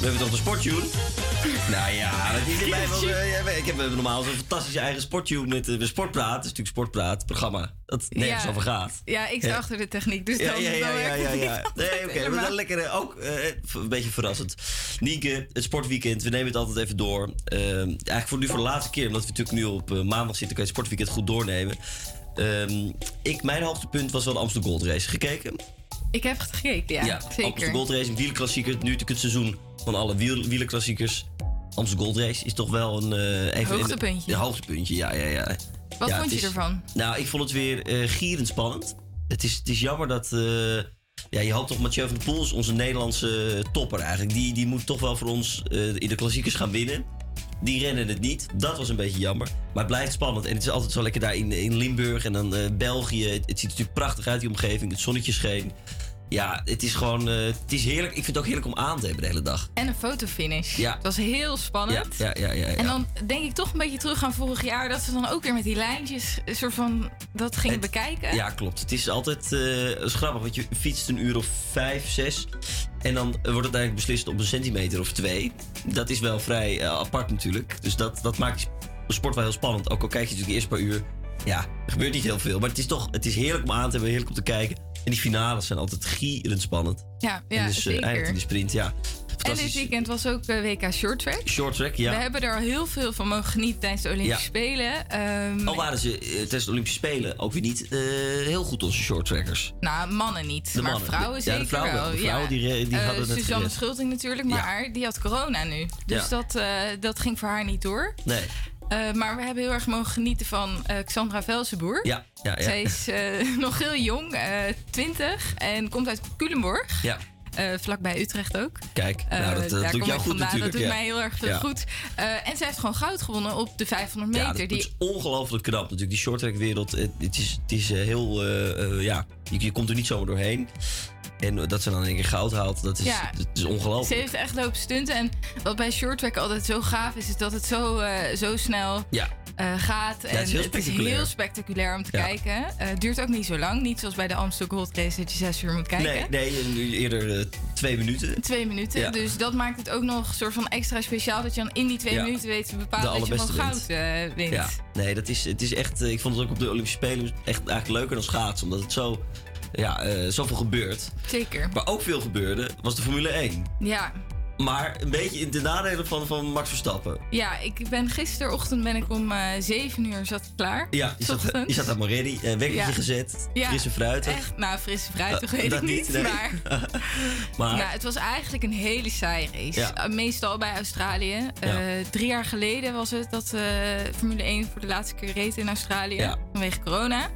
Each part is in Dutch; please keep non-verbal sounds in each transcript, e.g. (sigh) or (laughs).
We hebben toch de sporttune? (laughs) Nou ja, dat is wel, eh, ik heb eh, normaal zo'n fantastische eigen sporttune met uh, Sportpraat. Dat is natuurlijk Sportpraat, het programma dat nergens Ja. over gaat. Ja, ik sta Ja. achter de techniek, dus Ja, dan, ja, ja, ja, ja, het Nee, oké, (laughs) maar helemaal. dan lekker ook een beetje verrassend. Nienke, het sportweekend, we nemen het altijd even door. Eh, eigenlijk voor nu voor de laatste keer, omdat we natuurlijk nu op maandag zitten, kan je het sportweekend goed doornemen. Ehm, ik, mijn hoogtepunt was wel de Amsterdam Gold Race. Gekeken? Ik heb het gekeken, ja, Amsterdam zeker. Gold Race, een wielerklassieker. Nu natuurlijk het seizoen van alle wiel, wielerklassiekers. Amsterdam Gold Race is toch wel een... eh, even Hoogtepuntje. Een, hoogtepuntje, ja, ja, ja. Wat Ja, vond je is- ervan? Nou, ik vond het weer eh, gierend spannend. Het is, het is jammer dat... eh, ja, je hoopt toch Mathieu van der Poel is onze Nederlandse topper eigenlijk. Die, die moet toch wel voor ons in de klassiekers gaan winnen. Die rennen het niet. Dat was een beetje jammer. Maar het blijft spannend. En het is altijd zo lekker daar in, in Limburg en dan België. Het, het ziet er natuurlijk prachtig uit, die omgeving. Het zonnetje scheen. Ja, het is gewoon... eh, het is heerlijk. Ik vind het ook heerlijk om aan te hebben de hele dag. En een fotofinish. Ja. Het was heel spannend. ja, ja, ja. ja. En dan denk ik toch een beetje terug aan vorig jaar... dat ze dan ook weer met die lijntjes een soort van dat gingen Het- bekijken. Ja, klopt. Het is altijd het is grappig, want je fietst een uur of vijf, zes. En dan wordt het eigenlijk beslist op een centimeter of twee. Dat is wel vrij eh, apart natuurlijk. Dus dat, dat maakt de sport wel heel spannend. Ook al kijk je natuurlijk de eerste paar uur. Ja, er gebeurt niet heel veel. Maar het is toch het is heerlijk om aan te hebben, heerlijk om te kijken. En die finales zijn altijd gierend spannend. Ja, ja en dus eh, zeker. eindigt in de sprint, ja. en dit weekend was ook eh, WK Short Track. Short track, ja. We hebben er al heel veel van mogen genieten tijdens de Olympische Ja. Spelen. Ehm, Al waren ze eh, tijdens de Olympische Spelen ook weer niet heel goed, onze short trackers. Nou, mannen niet, De maar mannen. vrouwen Ja, zeker de vrouwen wel. De vrouwen die, die hadden het Suzanne. Schulting natuurlijk, maar die had corona nu. Dus Ja. dat, dat ging voor haar niet door. Nee. Eh, maar we hebben heel erg mogen genieten van eh, Xandra Velsenboer. Ja, ja, ja. Zij is eh, (laughs) nog heel jong, eh 20, en komt uit Culemborg. Ja, vlakbij Utrecht ook. kijk. Nou, dat, dat daar doet jou goed vandaan. natuurlijk. Dat doet ja. mij heel erg Ja. goed. En zij heeft gewoon goud gewonnen op de 500 Ja, meter. dat, die, is ongelooflijk knap natuurlijk. Die shorttrackwereld, het, het is, het is heel... ja, je, je komt er niet zomaar doorheen. En dat ze dan in één keer goud haalt, dat is, Ja. dat is Ze ongelooflijk. heeft echt lopen stunten. En wat bij shorttrack altijd zo gaaf is, is dat het zo, eh, zo snel Ja, eh, gaat. het is heel spectaculair. heel spectaculair om te kijken. Het duurt ook niet zo lang. Niet zoals bij de Amsterdam Gold Race dat je zes uur moet kijken. nee, nee, eerder twee minuten. Twee minuten. Dus dat maakt het ook nog een soort van extra speciaal. Dat je dan in die twee minuten weet te bepalen dat je gewoon goud wint. Ja, nee, dat is, het is echt... ik vond het ook op de Olympische Spelen echt eigenlijk leuker dan schaatsen. Omdat het zo... Ja, eh, zoveel gebeurt. Zeker. Maar ook veel gebeurde, was de Formule 1. Ja. Maar een beetje in de nadelen van, van Max Verstappen. ja, ik ben gisterochtend ben ik om eh 7 uur zat ik klaar. Ja, je zat, je zat maar ready. Een wekkertje Ja. gezet. Ja, Frisse fruitig. Echt, nou, frisse fruitig Eh, weet ik niet, nee. Maar (laughs) Maar Nou, het was eigenlijk een hele saaie race. Ja. Uh, Meestal bij Australië. Uh, drie jaar geleden was het dat uh, Formule 1 voor de laatste keer reed in Australië. Ja. Vanwege corona.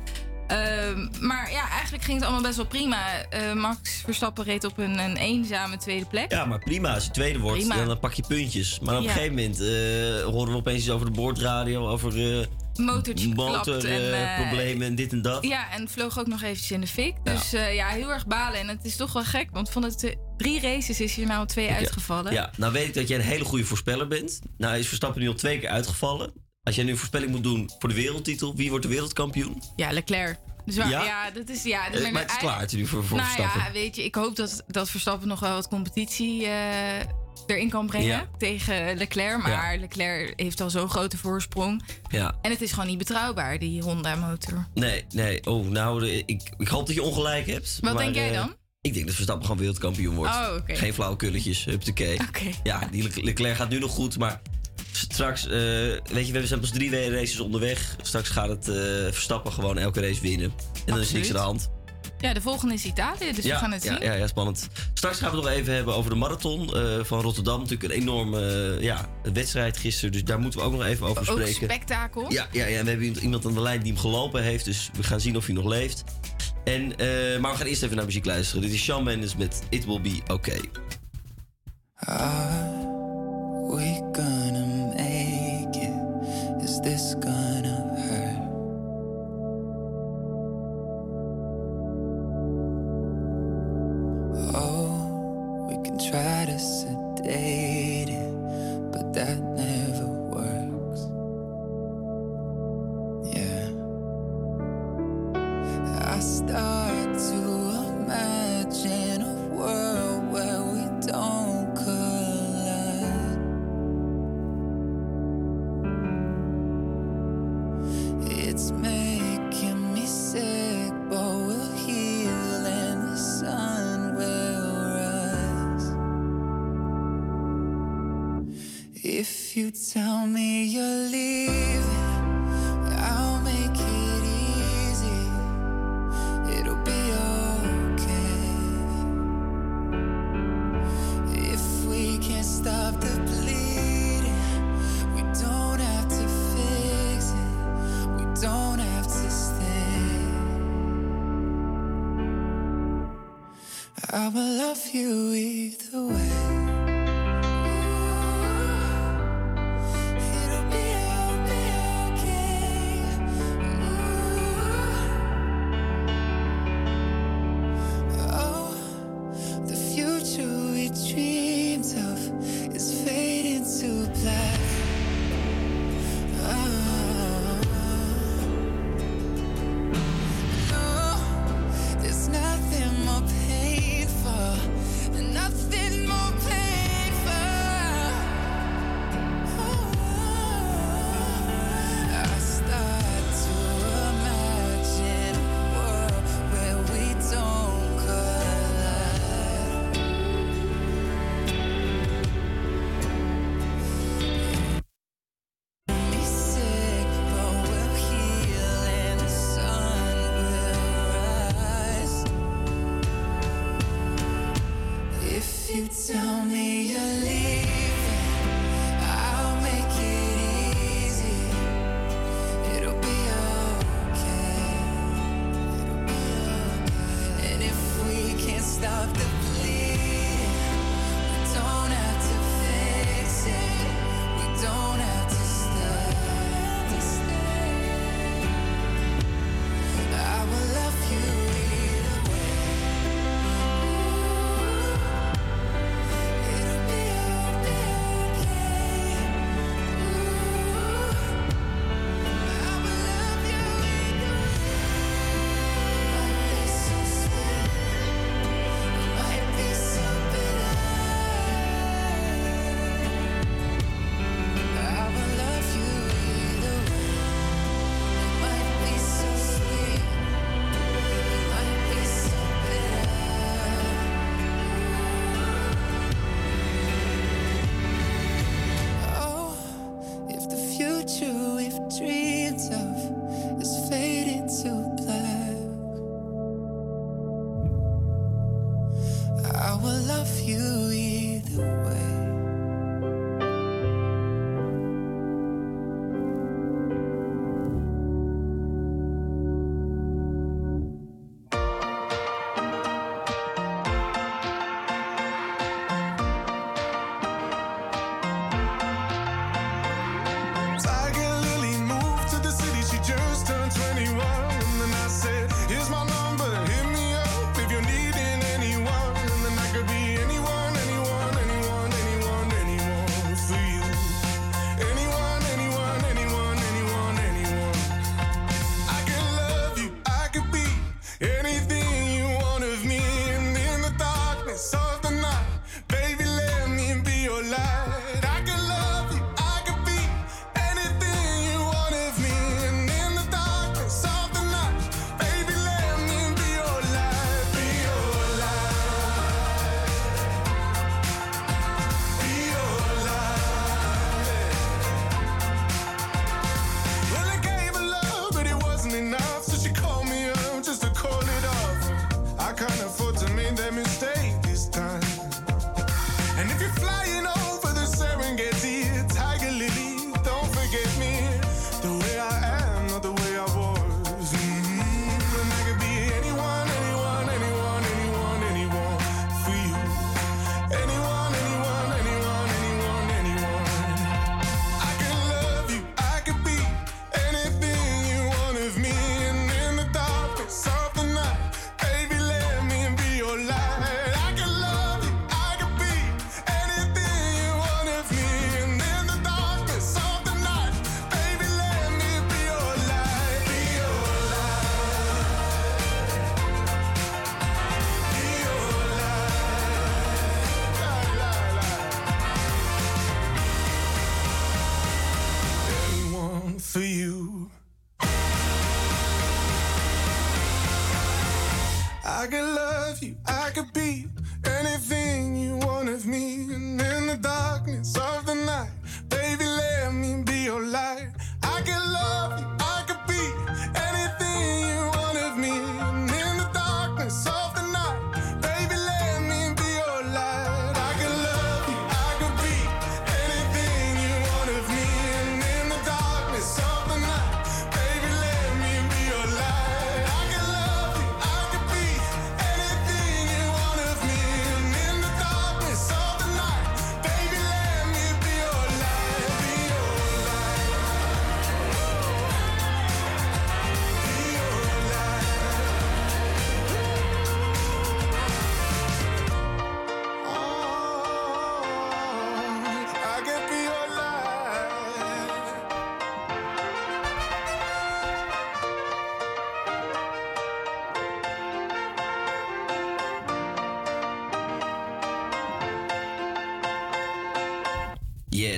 Uh, maar ja, eigenlijk ging het allemaal best wel prima. Uh, Max Verstappen reed op een, een eenzame tweede plek. Ja, maar prima. Als je tweede wordt, Prima. dan pak je puntjes. Maar op Ja. een gegeven moment eh, horen we opeens iets over de boordradio, over eh en, eh, motorproblemen en dit en dat. Ja, en vloog ook nog eventjes in de fik. Ja. Dus eh, ja, heel erg balen. En het is toch wel gek, want van de drie races is hier nou twee eh, uitgevallen. Ja, nou weet ik dat jij een hele goede voorspeller bent. Nou is Verstappen nu al twee keer uitgevallen. Als jij nu een voorspelling moet doen voor de wereldtitel, wie wordt de wereldkampioen? Ja, Leclerc. Dus waar- Ja? ja? dat is ja. Eh, maar het is klaar nu voor, voor nou Verstappen. ja, weet je, ik hoop dat, dat Verstappen nog wel wat competitie eh, erin kan brengen Ja. tegen Leclerc. Maar Leclerc heeft al zo'n grote voorsprong. Ja. En het is gewoon niet betrouwbaar, die Honda-motor. Nee, nee. Oh, nou, ik, ik hoop dat je ongelijk hebt. Wat maar, denk jij eh, dan? Ik denk dat Verstappen gewoon wereldkampioen wordt. Oh. Geen flauwe kulletjes, huppakee. Oké. Ja, die Le- Leclerc gaat nu nog goed, maar straks, eh, weet je, we zijn pas drie races onderweg. Straks gaat het eh, Verstappen gewoon elke race winnen. En dan is niks aan de hand. Ja, de volgende is Italië, dus ja, we gaan het ja, zien. ja, ja, spannend. Straks gaan we het nog even hebben over de marathon eh, van Rotterdam. Natuurlijk een enorme ja, wedstrijd gisteren, dus daar moeten we ook nog even over Ook spreken. spektakel. Ja, ja, ja, en we hebben iemand aan de lijn die hem gelopen heeft, dus we gaan zien of hij nog leeft. En, eh, maar we gaan eerst even naar muziek luisteren. Dit is Shawn Mendes met It Will Be Okay. Are this gonna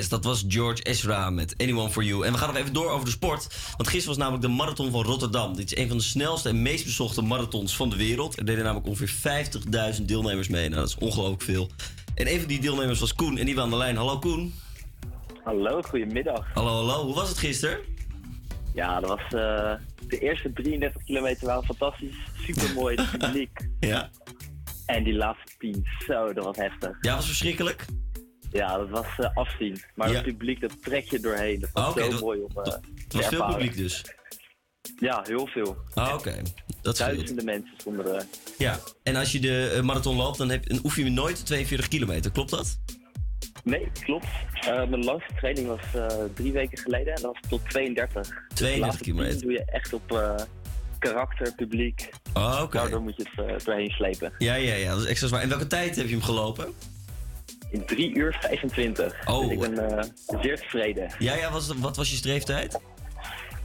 Yes, dat was George Ezra met Anyone for You. En we gaan nog even door over de sport. Want gisteren was namelijk de marathon van Rotterdam. Dit is een van de snelste en meest bezochte marathons van de wereld. Er deden namelijk ongeveer 50.000 deelnemers mee. Nou, dat is ongelooflijk veel. En een van die deelnemers was Koen en die was aan de lijn. Hallo Koen. Hallo, goedemiddag. Hallo, hallo. Hoe was het gisteren? Ja, dat was eh, de eerste 33 kilometer waren fantastisch. Super mooi, (laughs) publiek. Ja. En die laatste 10, zo, dat was heftig. Ja, was verschrikkelijk. Ja, dat was eh, afzien. Maar Ja. het publiek, dat trek je doorheen. Dat was Ah, zo dat- mooi om Het te was veel publiek dus. Ja, heel veel. Ah, oké. Dat scheelt. Duizenden mensen stonden er. Ja. En als je de eh, marathon loopt, dan, heb, dan oefen je nooit 42 kilometer. Klopt dat? Nee, klopt. Mijn langste training was drie weken geleden en dat was tot 32. Dus de 32 laatste 10 kilometer. doe je echt op karakter, publiek. Ah, oké. Daardoor moet je het doorheen slepen. Ja, ja, ja. Dat is extra zwaar. En welke tijd heb je hem gelopen? In 3 uur 25. Oh. Dus ik ben eh, zeer tevreden. Ja, ja. Was, wat was je streeftijd?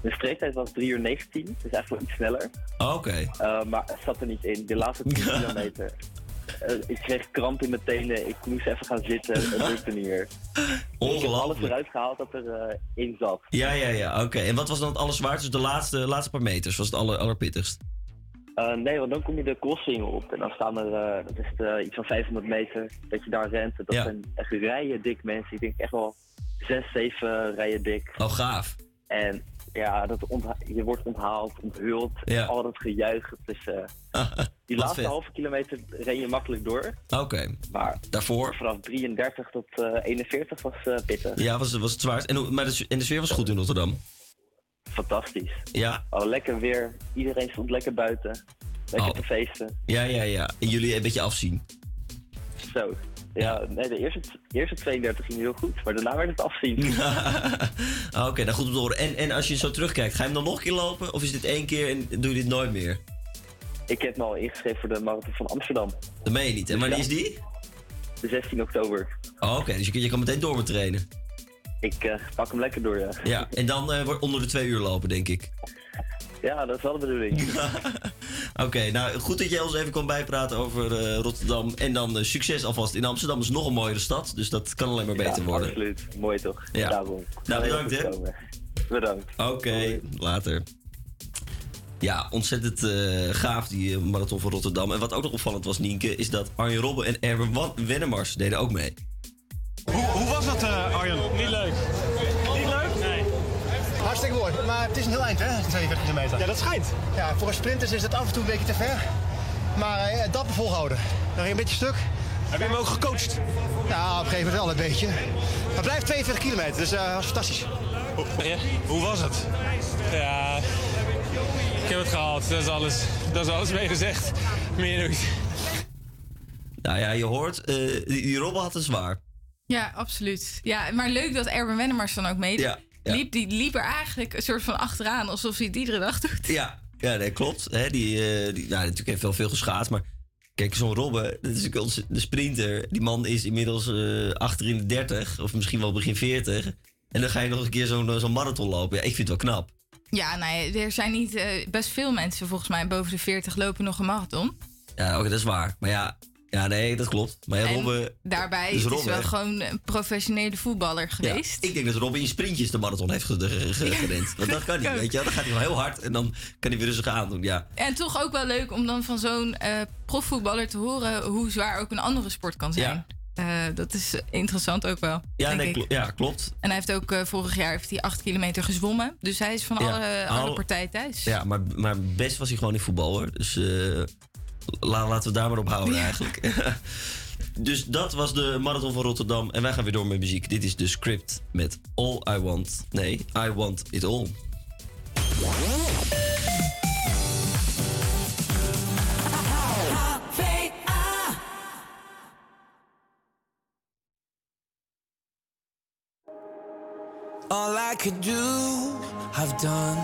De streeftijd was 3 uur 19, dus wel iets sneller. Oké. Uh, maar het zat er niet in. De laatste 10 (laughs) kilometer. Uh, ik kreeg kramp in mijn tenen. Ik moest even gaan zitten. Het (laughs) lukte niet meer. Dus ik heb alles Ongelooflijk. eruit gehaald dat er in zat. Ja, ja, ja. Oké. En wat was dan het allerzwaarste? Dus de laatste, laatste paar meters was het aller, allerpittigst? Uh, nee, want dan kom je de crossing op. En dan staan er, uh, dat is het, iets van 500 meter, dat je daar rent. En dat Ja. zijn echt rijen dik mensen. Ik denk echt wel 6, 7 rijen dik. Oh, gaaf. En ja, dat je wordt onthaald, onthuld. Ja. Al dat gejuich. Uh, (laughs) die laatste halve kilometer ren je makkelijk door. Oké. Maar Daarvoor? vanaf 33 tot eh 41 was eh pittig. Ja, was, was het zwaarst. En, maar de, en de sfeer was goed in Rotterdam? Fantastisch. Ja. Lekker weer. Iedereen stond lekker buiten. Lekker Oh. te feesten. Ja, ja, ja. En jullie een beetje afzien. Zo. Ja, nee, de eerste, eerste 32 ging heel goed, maar daarna werd het afzien. (laughs) Ah, Oké, nou goed om te horen. En, en als je zo terugkijkt, ga je hem dan nog een keer lopen? Of is dit één keer en doe je dit nooit meer? Ik heb me al ingeschreven voor de Marathon van Amsterdam. Dat meen je niet. En wanneer is die? De 16 oktober. Oh, Oké, dus je, kan- je kan meteen door met trainen. Ik eh, pak hem lekker door, ja. Ja, en dan wordt onder de twee uur lopen, denk ik. Ja, dat is wel de bedoeling. (laughs) Oké, nou goed dat jij ons even kon bijpraten over eh, Rotterdam. En dan succes alvast in Amsterdam. is nog een mooiere stad, dus dat kan alleen maar beter ja, worden. absoluut. Mooi toch? Ja. Daarom. Nou, bedankt, hè. Bedankt. Oké, later. Ja, ontzettend gaaf die marathon van Rotterdam. En wat ook nog opvallend was, Nienke, is dat Arjen Robben en Erwin Wennemars deden ook mee. Hoe, hoe was dat, eh, Arjen? Niet leuk. Niet leuk? Nee. Hartstikke mooi, maar het is een heel eind, hè? 42 kilometer. Ja, dat schijnt. Ja, voor een sprinters is het af en toe een beetje te ver. Maar eh, dapper volhouden. Dan ging een beetje stuk. Heb je hem ook gecoacht? Nou, op een gegeven moment wel een beetje. Maar het blijft 42 kilometer, dus eh, dat was fantastisch. Hoe, hoe was het? Ja, ik heb het gehaald. Dat is alles. Dat is alles mee gezegd. Meer niet. Nou ja, je hoort, eh, die, die Robben had het zwaar. Ja, absoluut. Ja, maar leuk dat Erben Wennemars dan ook meedoet. Ja, ja. Liep, die liep er eigenlijk een soort van achteraan, alsof hij het iedere dag doet. Ja, ja nee, klopt. Hè, die, eh, die, nou, natuurlijk heeft wel veel geschaatst, maar kijk, zo'n Robben, dat is onze- de sprinter. Die man is inmiddels eh achter in de 30, of misschien wel begin 40. En dan ga je nog een keer zo'n zo'n marathon lopen. Ja, ik vind het wel knap. Ja, nou er zijn niet eh, best veel mensen volgens mij boven de 40 lopen nog een marathon. Ja, oké, dat is waar. Maar ja, ja, nee, dat klopt. Maar ja, Robben... Daarbij dus is Robben, wel hè? gewoon een professionele voetballer Ja, geweest. ik denk dat Robin in sprintjes de marathon heeft ge- ge- ge- gerend. Want dat kan (laughs) niet, weet je wel. Dan gaat hij wel heel hard en dan kan hij weer rustig aandoen. Ja, En toch ook wel leuk om dan van zo'n eh, profvoetballer te horen hoe zwaar ook een andere sport kan zijn. Eh, dat is interessant ook wel. ja, nee, ja klopt. En hij heeft ook eh, vorig jaar heeft hij acht kilometer gezwommen. Dus hij is van Ja, alle, al- alle partijen thuis. Ja, maar, maar best was hij gewoon in voetbal hoor. Dus la- laten we daar maar op houden Ja. eigenlijk. (laughs) dus dat was de Marathon van Rotterdam. En wij gaan weer door met muziek. Dit is de script met All I Want. Nee, I Want It All. All I could do, I've done.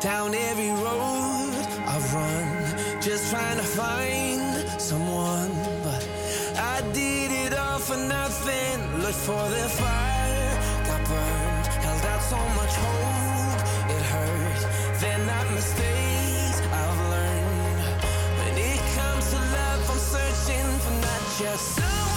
Down every road I've run. Just trying to find someone. But I did it all for nothing. Looked for the fire, got burned. Held out so much hope, it hurt. They're not mistakes I've learned. When it comes to love, I'm searching for not just someone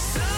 myself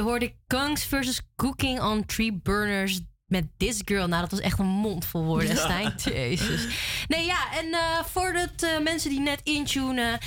je hoorde Kunks versus Cooking on Tree Burners met This Girl. Nou, dat was echt een mond vol woorden, Ja. Stijn. Jezus. Nee, ja, en eh voordat eh, mensen die net intunen...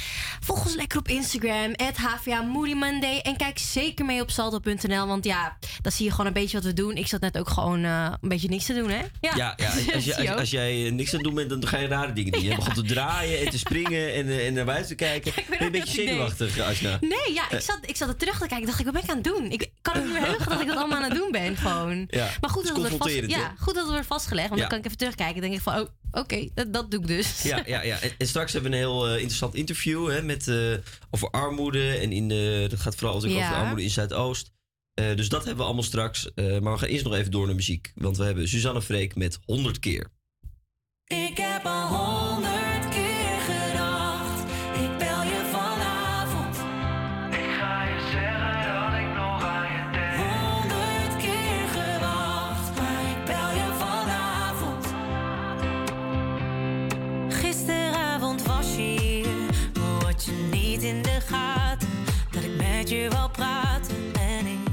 volg ons lekker op Instagram, HVA Moody Monday. En kijk zeker mee op salto.nl, want ja, dan zie je gewoon een beetje wat we doen. Ik zat net ook gewoon eh, een beetje niks te doen, hè? Ja, ja, als, (laughs) als, als, jij eh, niks aan het doen bent, dan ga je rare dingen doen. Je begon te draaien en te springen en, eh, en naar buiten te kijken. ben je een beetje zenuwachtig, Asna? Nee, ja, ik zat, ik zat er terug te kijken. Ik dacht, ik, wat ben ik aan het doen? Ik kan het niet meer heugen dat ik dat allemaal aan het doen ben, gewoon. Ja, Maar goed dat, het wordt vast, ja, goed dat het wordt vastgelegd. Want Ja. dan kan ik even terugkijken. Dan denk ik van, oh, Oké, dat, dat, doe ik dus. (laughs) Ja, ja, ja. En, straks hebben we een heel eh, interessant interview hè, met, eh, over armoede. En in de, dat gaat vooral ja. over armoede in Zuidoost. Uh, dus dat hebben we allemaal straks. maar we gaan eerst nog even door naar muziek. Want we hebben Suzanne Freek met 100 keer. Ik heb al 100 wou praten en ik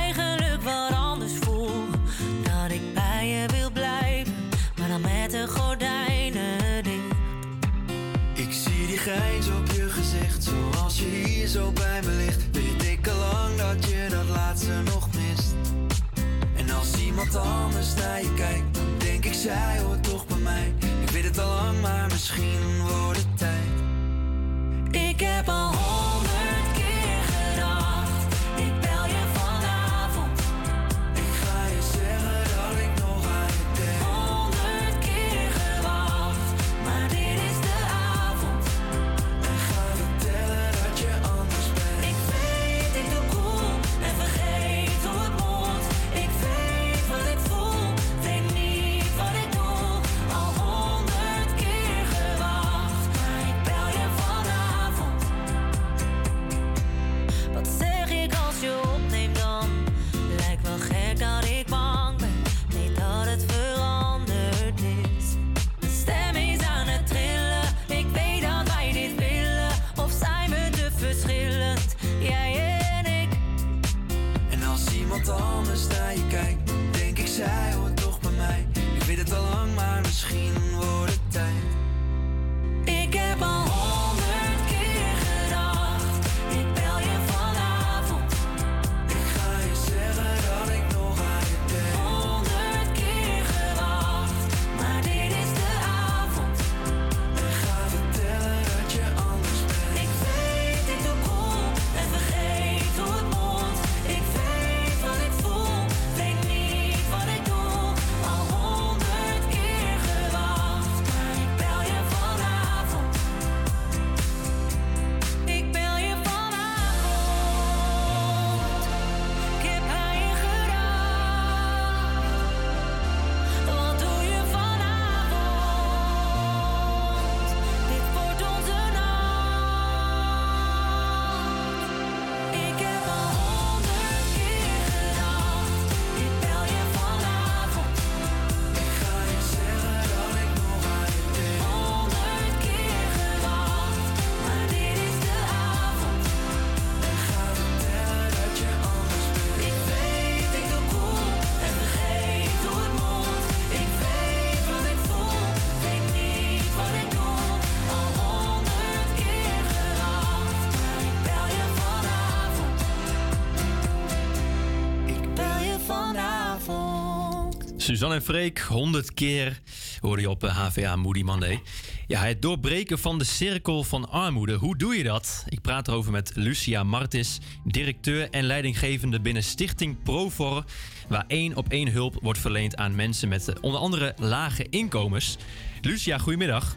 eigenlijk wat anders voel. Dat ik bij je wil blijven, maar dan met de gordijnen dicht. Ik zie die grijns op je gezicht, zoals je hier zo bij me ligt. Weet ik al lang dat je dat laatste nog mist. En als iemand anders naar je kijkt, dan denk ik zij hoort toch bij mij. Ik weet het al lang, maar misschien wordt het tijd. Ik heb al honderd Suzanne en Freek, 100 keer hoorde je op eh, HVA Moody Monday. Ja, het doorbreken van de cirkel van armoede. Hoe doe je dat? Ik praat erover met Lucia Martis, directeur en leidinggevende binnen Stichting Profor, waar één op één hulp wordt verleend aan mensen met eh, onder andere lage inkomens. Lucia, goedemiddag.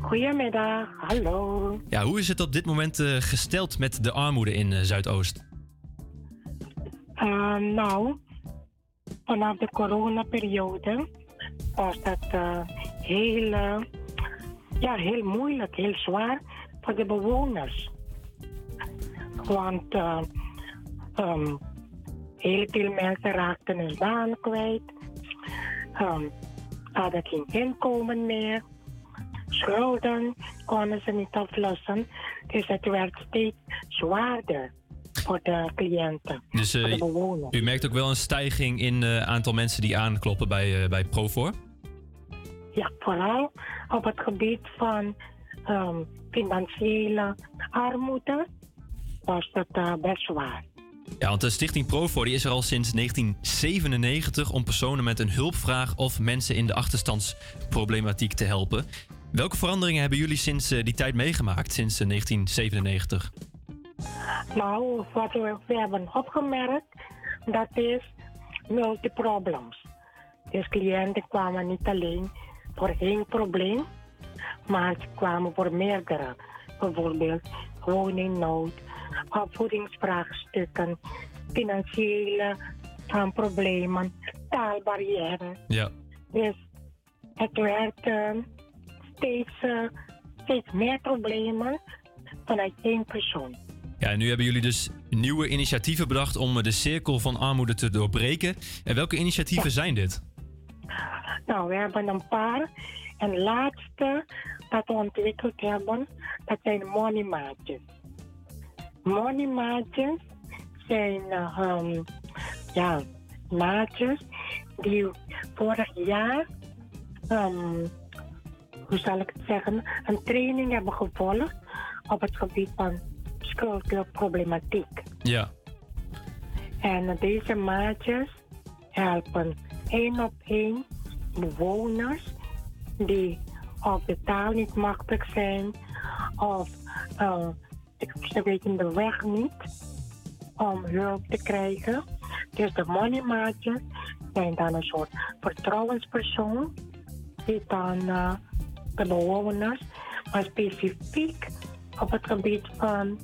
Goedemiddag, hallo. Ja, hoe is het op dit moment eh, gesteld met de armoede in eh, Zuidoost? Eh, nou, vanaf de coronaperiode was dat eh, heel, eh, ja, heel moeilijk, heel zwaar voor de bewoners. Want eh, ehm, heel veel mensen raakten hun baan kwijt, ehm, hadden geen inkomen meer, schulden konden ze niet aflossen, dus het werd steeds zwaarder. Voor de cliënten, Dus eh, voor de bewoners. u merkt ook wel een stijging in het aantal mensen die aankloppen bij, eh, bij Profor? Ja, vooral op het gebied van ehm, financiële armoede was dat eh, best zwaar. Ja, want de Stichting Profor die is er al sinds 1997 om personen met een hulpvraag of mensen in de achterstandsproblematiek te helpen. Welke veranderingen hebben jullie sinds eh, die tijd meegemaakt, sinds eh, 1997? Nou, wat we, we hebben opgemerkt, dat is multiproblems. Dus cliënten kwamen niet alleen voor één probleem, maar ze kwamen voor meerdere. Bijvoorbeeld woningnood, opvoedingsvraagstukken, financiële problemen, taalbarrière. Ja. Dus het werd eh, steeds, eh, steeds meer problemen vanuit één persoon. Ja, en nu hebben jullie dus nieuwe initiatieven bedacht om de cirkel van armoede te doorbreken. En welke initiatieven zijn dit? Nou, we hebben een paar. En het laatste dat we ontwikkeld hebben, dat zijn moneymaatjes. Moneymaatjes zijn eh, ehm, ja, maatjes die vorig jaar, ehm, hoe zal ik het zeggen, een training hebben gevolgd op het gebied van schuldproblematiek. Ja. En deze maatjes helpen één op één bewoners die of de taal niet machtig zijn of eh, ze weten de weg niet om hulp te krijgen. Dus de moneymaatjes zijn dan een soort vertrouwenspersoon die dan eh, de bewoners, maar specifiek op het gebied van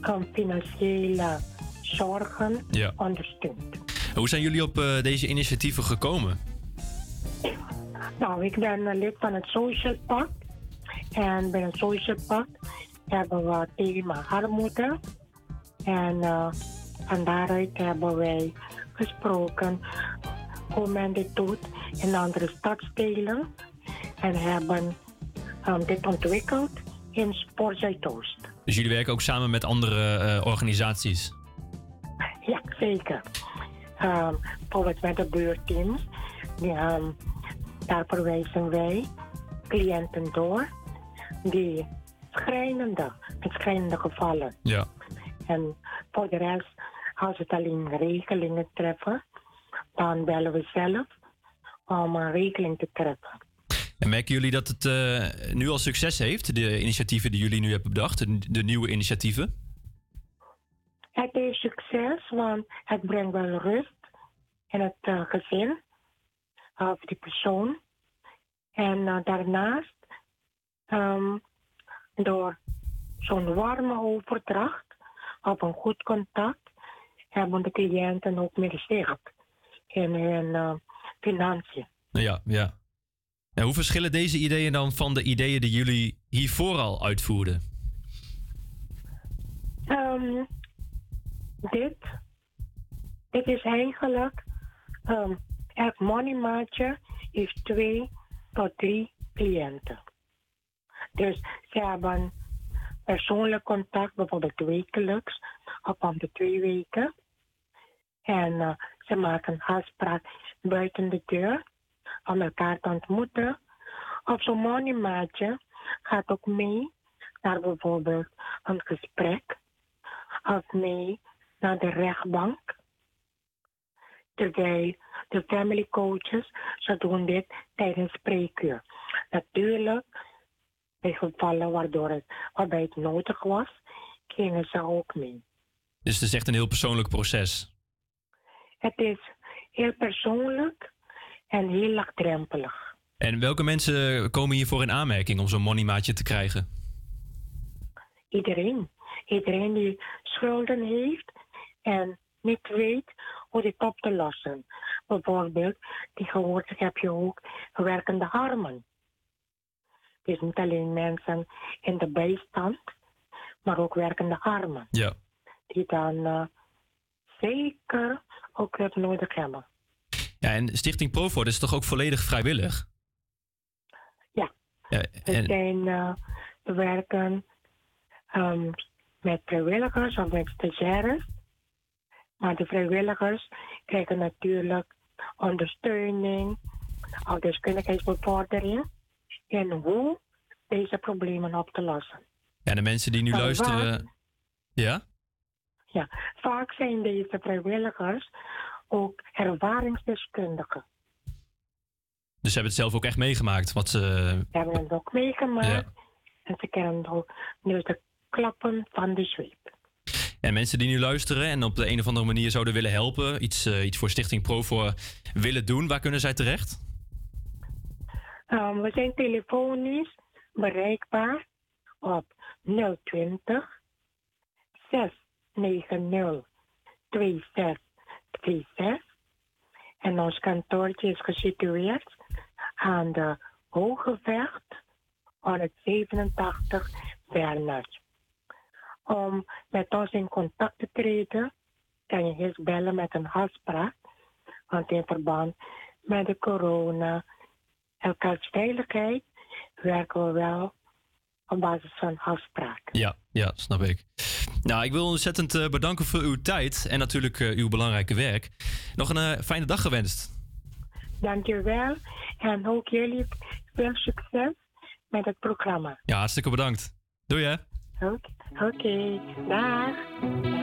van financiële zorgen Ja. ondersteunt. Hoe zijn jullie op eh, deze initiatieven gekomen? Nou, ik ben eh, lid van het Social Pact. En bij het Social Pact hebben we het thema armoede. En eh, van daaruit hebben wij gesproken hoe men dit doet in andere stadsdelen. En hebben ehm, dit ontwikkeld in Sport Zuidoost. Dus jullie werken ook samen met andere eh, organisaties? Ja, zeker. Ehm, bijvoorbeeld met de buurteams. Die, ehm, daar verwijzen wij cliënten door die schrijnende, met schrijnende gevallen. Ja. En voor de rest, als het alleen regelingen treffen, dan bellen we zelf om een regeling te treffen. En merken jullie dat het eh, nu al succes heeft, de initiatieven die jullie nu hebben bedacht, de, nieuwe initiatieven? Het heeft succes, want het brengt wel rust in het eh, gezin of die persoon. En eh, daarnaast, ehm, door zo'n warme overdracht of een goed contact, hebben de cliënten ook meer zicht in hun financiën. Ja, ja. En hoe verschillen deze ideeën dan van de ideeën die jullie hiervoor al uitvoerden? Ehm, dit, dit is eigenlijk, um, elk moneymaatje heeft twee tot drie cliënten. Dus ze hebben persoonlijk contact, bijvoorbeeld wekelijks of om de twee weken. En eh, ze maken afspraak buiten de deur om elkaar te ontmoeten. Of zo'n moneymaatje gaat ook mee naar bijvoorbeeld een gesprek of mee naar de rechtbank. Terwijl de family coaches, ze doen dit tijdens spreekuur. Natuurlijk, bij gevallen waardoor het, waarbij het nodig was, gingen ze ook mee. Dus het is echt een heel persoonlijk proces. Het is heel persoonlijk en heel laagdrempelig. En welke mensen komen hiervoor in aanmerking om zo'n moneymaatje te krijgen? Iedereen. Iedereen die schulden heeft en niet weet hoe dit op te lossen. Bijvoorbeeld, tegenwoordig heb je ook werkende armen. Dus niet alleen mensen in de bijstand, maar ook werkende armen. Ja. Die dan eh, zeker ook hulp nodig hebben. Ja, en Stichting Profor is toch ook volledig vrijwillig? Ja. ja We en, zijn, eh, we werken ehm, met vrijwilligers of met stagiaires. Maar de vrijwilligers krijgen natuurlijk ondersteuning of deskundigheidsbevordering in hoe deze problemen op te lossen. Ja, de mensen die nu Maar luisteren. Ja? Ja, vaak zijn deze vrijwilligers ook ervaringsdeskundigen. Dus ze hebben het zelf ook echt meegemaakt. Wat ze. Ze hebben het ook meegemaakt Ja. en ze kennen ook dus de klappen van de zweep. En mensen die nu luisteren en op de een of andere manier zouden willen helpen, iets, eh, iets voor Stichting Pro voor willen doen, waar kunnen zij terecht? Um, we zijn telefonisch bereikbaar op 020 690 2626. En ons kantoortje is gesitueerd aan de Hogevecht 187 Bernard. Om met ons in contact te treden, kan je eerst bellen met een afspraak. Want in verband met de corona elkaars veiligheid werken we wel op basis van afspraken. Ja, ja, snap ik. Nou, ik wil ontzettend eh, bedanken voor uw tijd en natuurlijk eh, uw belangrijke werk. Nog een eh, fijne dag gewenst. Dankjewel en ook jullie veel succes met het programma. Ja, hartstikke bedankt. Doei hè. Oké, oké, dag.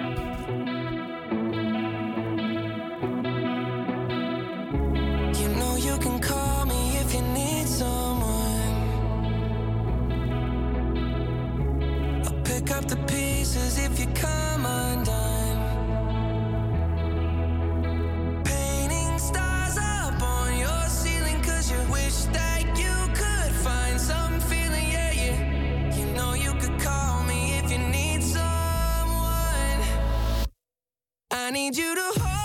Up the pieces if you come undone. Painting stars up on your ceiling 'cause you wish that you could find some feeling. Yeah, yeah. You know you could call me if you need someone. I need you to hold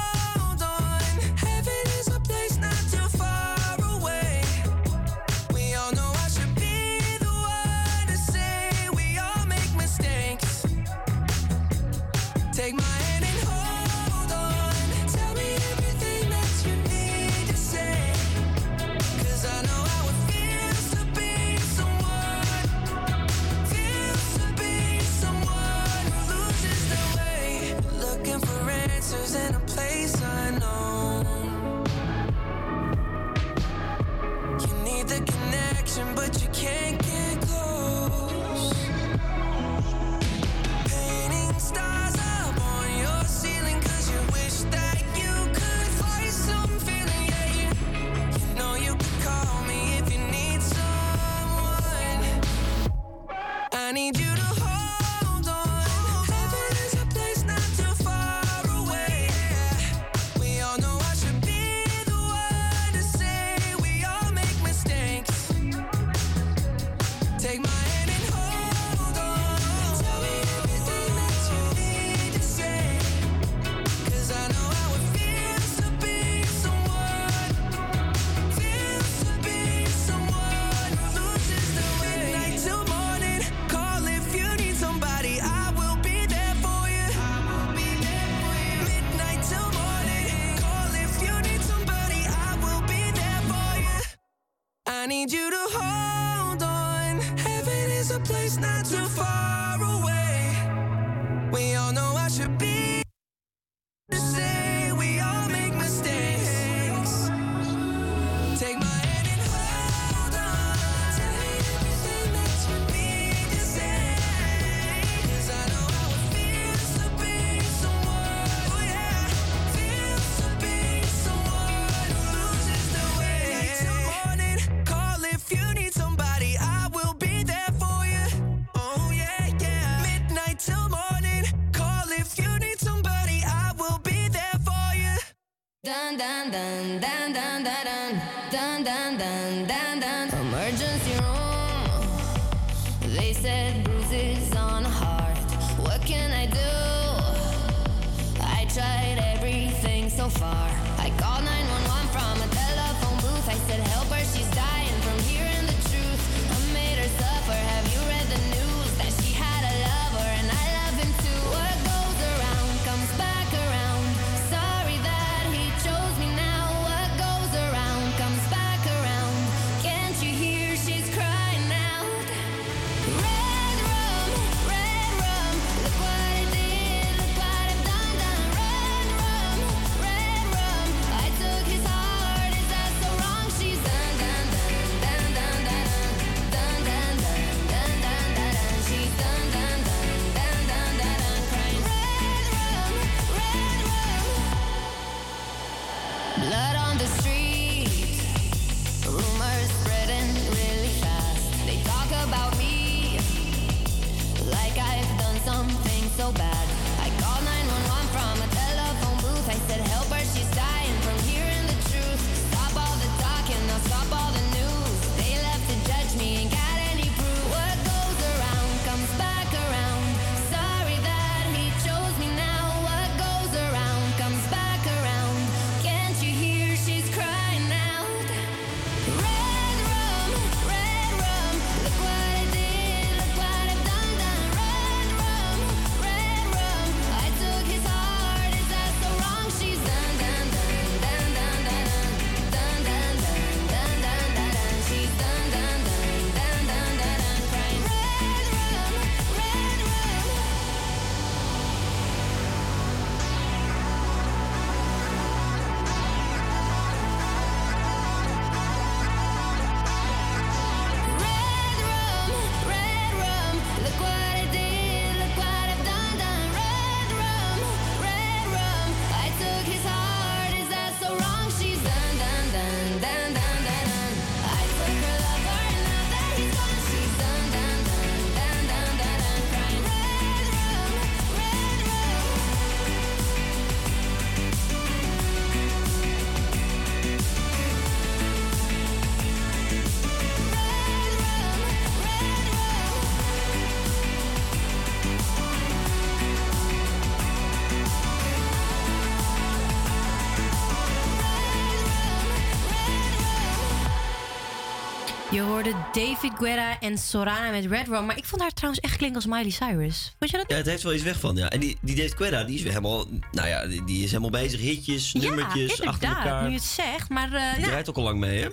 David Guerra en Sorana met Red Rum. Maar ik vond haar trouwens echt klinken als Miley Cyrus. Vond je dat? Ja, het heeft wel iets weg van, ja. En die, die David Guetta, die is weer helemaal... Nou ja, die, die is helemaal bezig. Hitjes, nummertjes, ja, achter elkaar. nu je het zegt. Maar eh, Die ja. draait ook al lang mee, hè?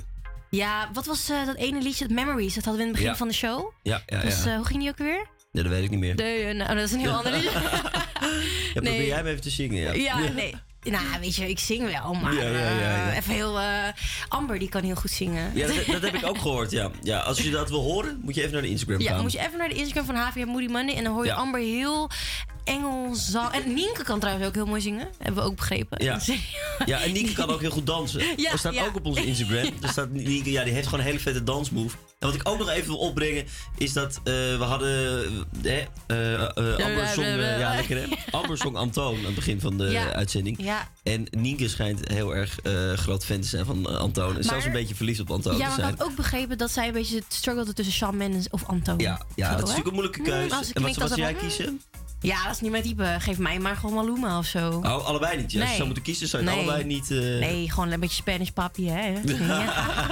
ja, wat was eh, dat ene liedje, dat Memories? Dat hadden we in het begin Ja. van de show. Ja, ja, Dus ja. hoe ging die ook weer? Nee, dat weet ik niet meer. Nee, nou, dat is een heel (laughs) ander liedje. Ja, probeer nee. jij hem even te zingen, ja. Ja, nee. Nou, weet je, ik zing wel, maar Ja, ja, ja, ja. eh, even heel... eh, Amber, die kan heel goed zingen. Ja, dat, dat heb ik ook (laughs) gehoord, ja. ja. Als je dat wil horen, moet je even naar de Instagram Ja, gaan. moet je even naar de Instagram van HVM Moody Monday en dan hoor je Ja. Amber heel Engels zang. En Nienke kan trouwens ook heel mooi zingen, hebben we ook begrepen. Ja. (laughs) ja, en Nienke kan ook heel goed dansen. (laughs) Ja, er staat ja. ook op onze Instagram. (laughs) Er staat Nienke, ja, die heeft gewoon een hele vette dansmove. En wat ik ook nog even wil opbrengen, is dat eh, we hadden... eh, eh, eh, Amber ja, lekker hè? Amber zong Antoon aan het begin van de Ja. uitzending. Ja. En Nienke schijnt heel erg groot fan te zijn van Antoon. En zelfs een beetje verliefd op Antoon Ja, te maar ik zijn. had ook begrepen dat zij een beetje struggelde tussen Shawn Mendes of Antoon. Ja, ja dat is natuurlijk een moeilijke keuze. Mm, het en wat, zou jij kiezen? Ja, dat is niet mijn type. Geef mij maar gewoon Maluma of zo. Oh, allebei niet. Ja, Als je Nee. zou moeten kiezen, zou je Nee. allebei niet... eh, Nee, gewoon een beetje Spanish papi, hè? (laughs) ja.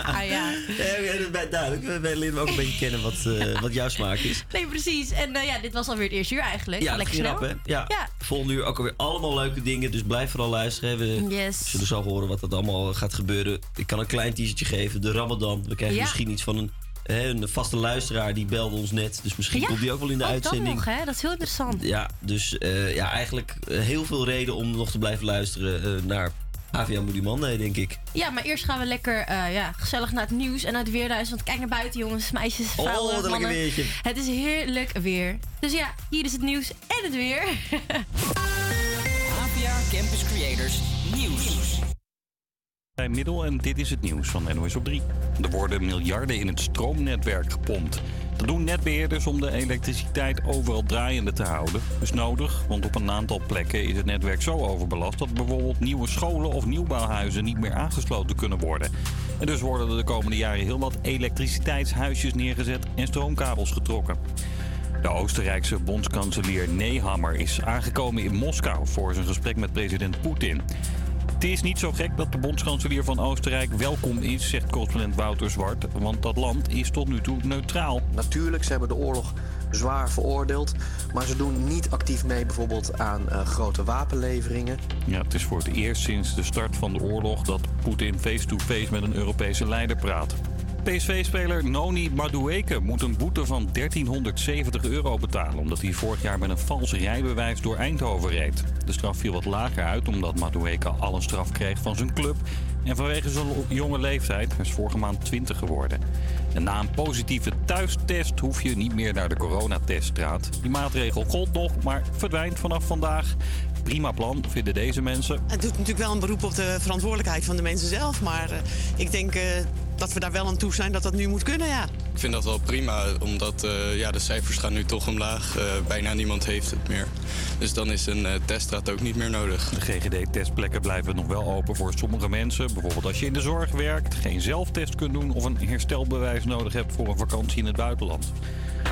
Ah, ja. Ja, dat duidelijk. We- Wij leren ook een beetje kennen wat, eh, (laughs) wat jouw smaak is. Nee, precies. En eh, ja, dit was alweer het eerste uur eigenlijk. Ja, dat Lekker snel. rap, hè? Ja. Ja. Volgende uur ook alweer allemaal leuke dingen. Dus blijf vooral luisteren. We Yes. zullen zo horen wat er allemaal gaat gebeuren. Ik kan een klein teasertje geven. De Ramadan. We krijgen misschien iets van een, hè, een vaste luisteraar. Die belde ons net. Dus misschien Ja, komt die ook wel in de ook uitzending. dat nog, hè? Dat is heel interessant. Ja, dus eh, ja, eigenlijk eh, heel veel reden om nog te blijven luisteren eh, naar AVA Moody Monday, denk ik. Ja, maar eerst gaan we lekker eh, ja, gezellig naar het nieuws en naar het weerhuis. Want kijk naar buiten, jongens, meisjes, Oh, vrouwen, lekker mannen. weertje. Het is heerlijk weer. Dus ja, hier is het nieuws en het weer. (laughs) APA Campus Creators Nieuws. Middel en dit is het nieuws van NOS op 3. Er worden miljarden in het stroomnetwerk gepompt. Dat doen netbeheerders om de elektriciteit overal draaiende te houden. Is nodig, want op een aantal plekken is het netwerk zo overbelast... dat bijvoorbeeld nieuwe scholen of nieuwbouwhuizen niet meer aangesloten kunnen worden. En dus worden er de komende jaren heel wat elektriciteitshuisjes neergezet en stroomkabels getrokken. De Oostenrijkse bondskanselier Nehammer is aangekomen in Moskou voor zijn gesprek met president Poetin. Het is niet zo gek dat de bondskanselier van Oostenrijk welkom is, zegt correspondent Wouter Zwart. Want dat land is tot nu toe neutraal. Natuurlijk, ze hebben de oorlog zwaar veroordeeld. Maar ze doen niet actief mee bijvoorbeeld aan eh, grote wapenleveringen. Ja, het is voor het eerst sinds de start van de oorlog dat Poetin face-to-face met een Europese leider praat. PSV-speler Noni Madueke moet een boete van 1370 euro betalen... omdat hij vorig jaar met een vals rijbewijs door Eindhoven reed. De straf viel wat lager uit omdat Madueke al een straf kreeg van zijn club... en vanwege zijn jonge leeftijd, is vorige maand 20 geworden. En na een positieve thuistest hoef je niet meer naar de coronateststraat. Die maatregel gold nog, maar verdwijnt vanaf vandaag. Prima plan, vinden deze mensen. Het doet natuurlijk wel een beroep op de verantwoordelijkheid van de mensen zelf. Maar eh, ik denk eh, dat we daar wel aan toe zijn dat dat nu moet kunnen, ja. Ik vind dat wel prima, omdat eh, ja, de cijfers gaan nu toch omlaag. Eh, bijna niemand heeft het meer. Dus dan is een eh, teststraat ook niet meer nodig. De GGD-testplekken blijven nog wel open voor sommige mensen. Bijvoorbeeld als je in de zorg werkt, geen zelftest kunt doen... of een herstelbewijs nodig hebt voor een vakantie in het buitenland.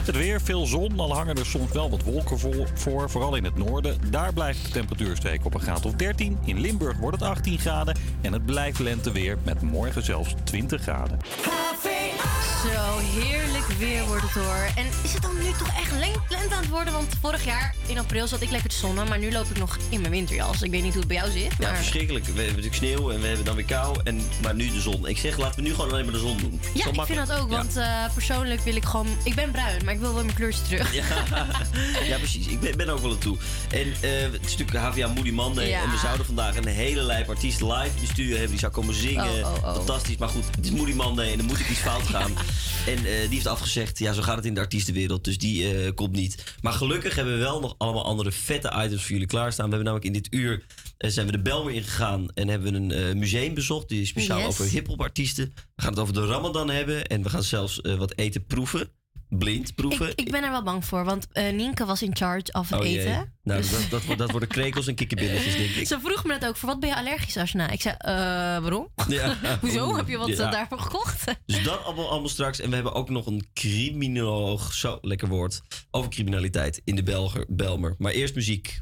Het weer, veel zon, al hangen er soms wel wat wolken voor, voor, vooral in het noorden. Daar blijft de temperatuur steken op een graad of 13. In Limburg wordt het 18 graden en het blijft lenteweer met morgen zelfs 20 graden. Zo heerlijk weer wordt het hoor. En is het dan nu toch echt len- lente aan het worden? Want vorig jaar in april zat ik lekker te zonnen, maar nu loop ik nog in mijn winterjas. Ik weet niet hoe het bij jou zit. Ja, Maar... verschrikkelijk. We hebben natuurlijk sneeuw en we hebben dan weer kou. En, maar nu de zon. Ik zeg, laten we nu gewoon alleen maar de zon doen. Ja, ik vind dat ook. Ja. Want eh, persoonlijk wil ik gewoon... Ik ben bruin, maar ik wil wel mijn kleurtje terug. Ja, (laughs) ja, precies. Ik ben, ben ook wel aan toe. En eh, het is natuurlijk HVA Moody Monday. Ja. En we zouden vandaag een hele lijp artiesten live in de studio hebben. Die zou komen zingen. Oh, oh, oh. Fantastisch. Maar goed, het is Moody Monday en er moet ik iets fout gaan. (laughs) En eh, die heeft afgezegd. Ja, zo gaat het in de artiestenwereld. Dus die eh, komt niet. Maar gelukkig hebben we wel nog allemaal andere vette items voor jullie klaarstaan. We hebben namelijk in dit uur eh, zijn we de Belmer ingegaan. En hebben we een museum bezocht. Die is speciaal Yes. over hip-hop artiesten. We gaan het over de Ramadan hebben. En we gaan zelfs wat eten proeven. Blind proeven. Ik, ik ben er wel bang voor, want eh, Nienke was in charge af het Oh jee. eten. Nou, Dus- dat, dat, dat worden krekels en kikkerbilletjes, denk ik. Ze vroeg me dat ook, voor wat ben je allergisch, Asna? Ik zei, eh, waarom? (laughs) Ja. (laughs) Hoezo? Oeh, Heb je wat eh, ja. daarvoor gekocht? (laughs) Dus dat allemaal, allemaal straks. En we hebben ook nog een criminoloog, zo lekker woord, over criminaliteit in de Belger, Belmer. Maar eerst muziek.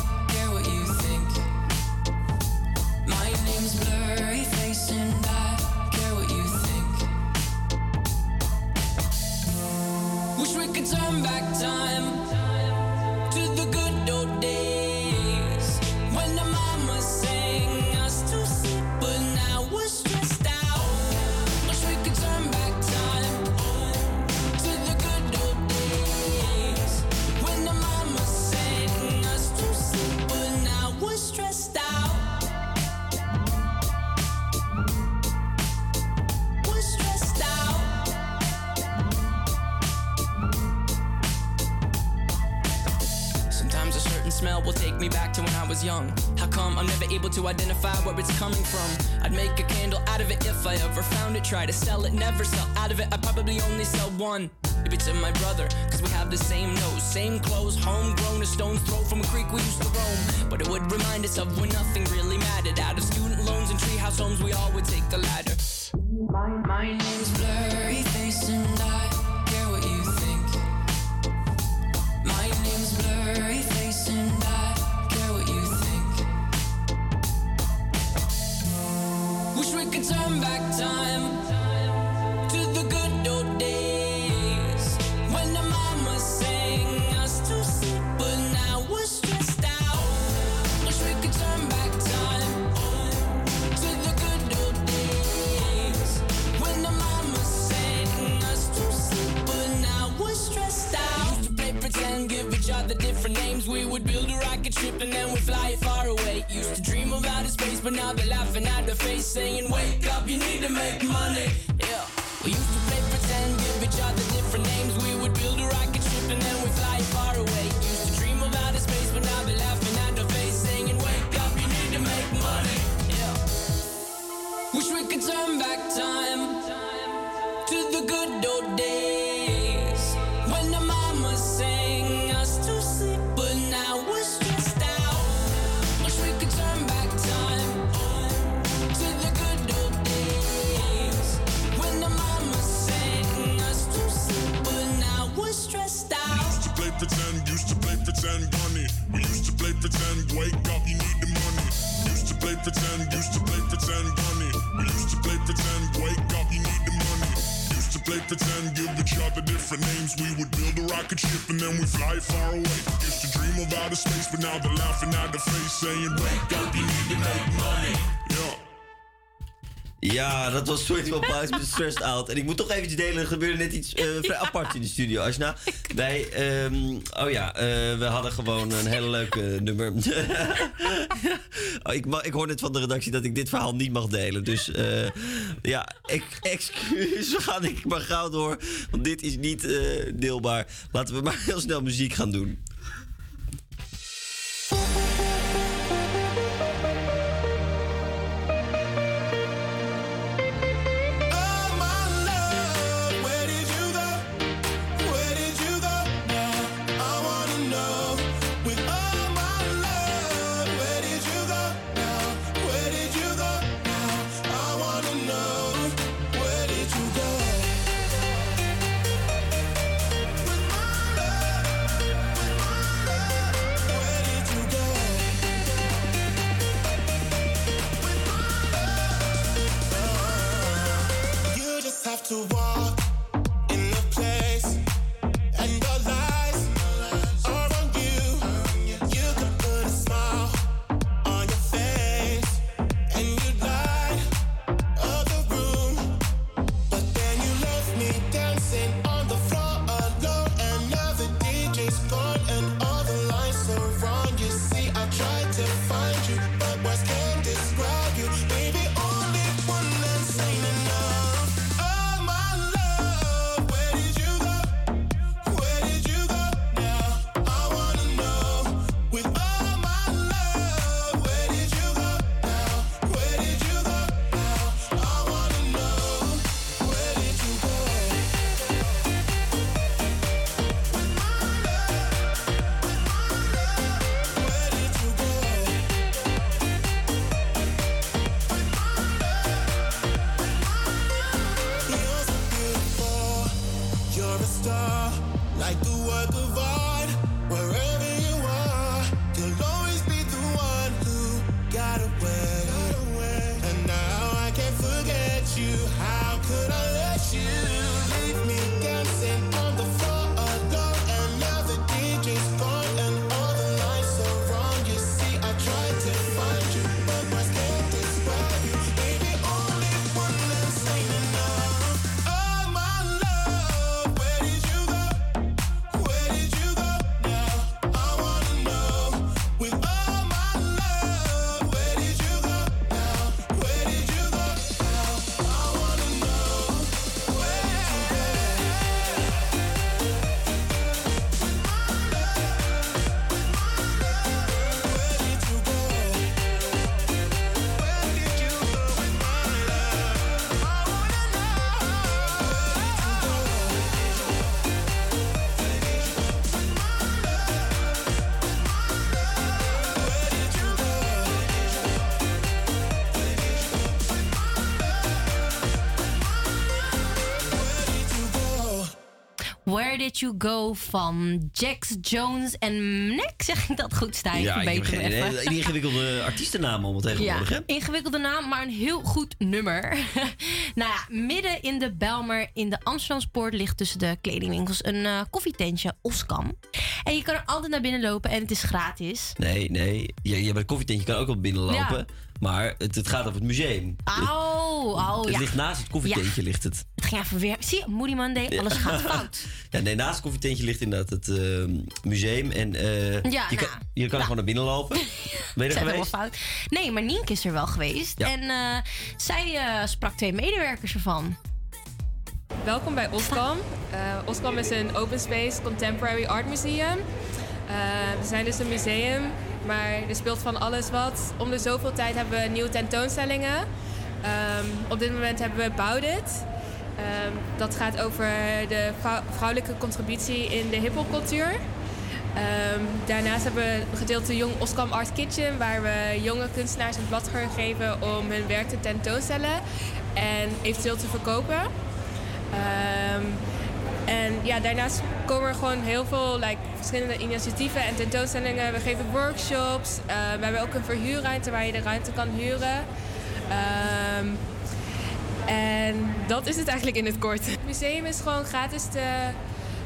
It's up when nothing space, but the face, saying, Wake up, you need to make money. Ja, dat was Sweet op Boys met Stressed Out. En ik moet toch eventjes delen, er gebeurde net iets eh, vrij (laughs) apart in de studio, Asna. Wij, ehm, oh ja, eh, we hadden gewoon een hele leuke nummer. (laughs) Oh, ik, ik hoor net van de redactie dat ik dit verhaal niet mag delen. Dus eh, ja, ik, excuus, ga ik maar gauw door. Want dit is niet deelbaar. Laten we maar heel snel muziek gaan doen. Where Did You Go van Jax Jones en Nick. Zeg ik dat goed, Stijn? Ja, ik heb een ingewikkelde artiestennaam het tegenwoordig, ja, ingewikkelde naam, maar een heel goed nummer. (laughs) nou ja, midden in de Belmer in de Amsterdamspoort ligt tussen de kledingwinkels een eh, koffietentje, Oskam. En je kan er altijd naar binnen lopen en het is gratis. Nee, nee. Je, je bij het koffietentje kan ook wel binnenlopen. Ja. Maar het, het gaat over het museum. Oh, oh het ja. ligt naast het koffietentje, ligt het. Het ging even weer. Zie je, Moody Monday, alles gaat (laughs) fout. Ja, nee, naast het koffietentje ligt inderdaad het eh, museum. En eh, Ja, je, kan, nou, je kan nou. gewoon naar binnen lopen. (laughs) Ben je er geweest? helemaal fout. Nee, maar Nienke is er wel geweest. Ja. En eh, zij eh, sprak twee medewerkers ervan. Welkom bij Oscam. Eh Oscam is een open space contemporary art museum. Eh, we zijn dus een museum, maar er speelt van alles wat. Om de zoveel tijd hebben we nieuwe tentoonstellingen. Ehm, op dit moment hebben we Bout It. Ehm, dat gaat over de vrou- vrouwelijke contributie in de hiphopcultuur. Ehm, daarnaast hebben we een gedeelte Jong Oscam Art Kitchen, waar we jonge kunstenaars een platform geven om hun werk te tentoonstellen en eventueel te verkopen. En ja, daarnaast komen er gewoon heel veel like, verschillende initiatieven en tentoonstellingen. We geven workshops. Eh, we hebben ook een verhuurruimte waar je de ruimte kan huren. Ehm, en dat is het eigenlijk in het kort. Het museum is gewoon gratis te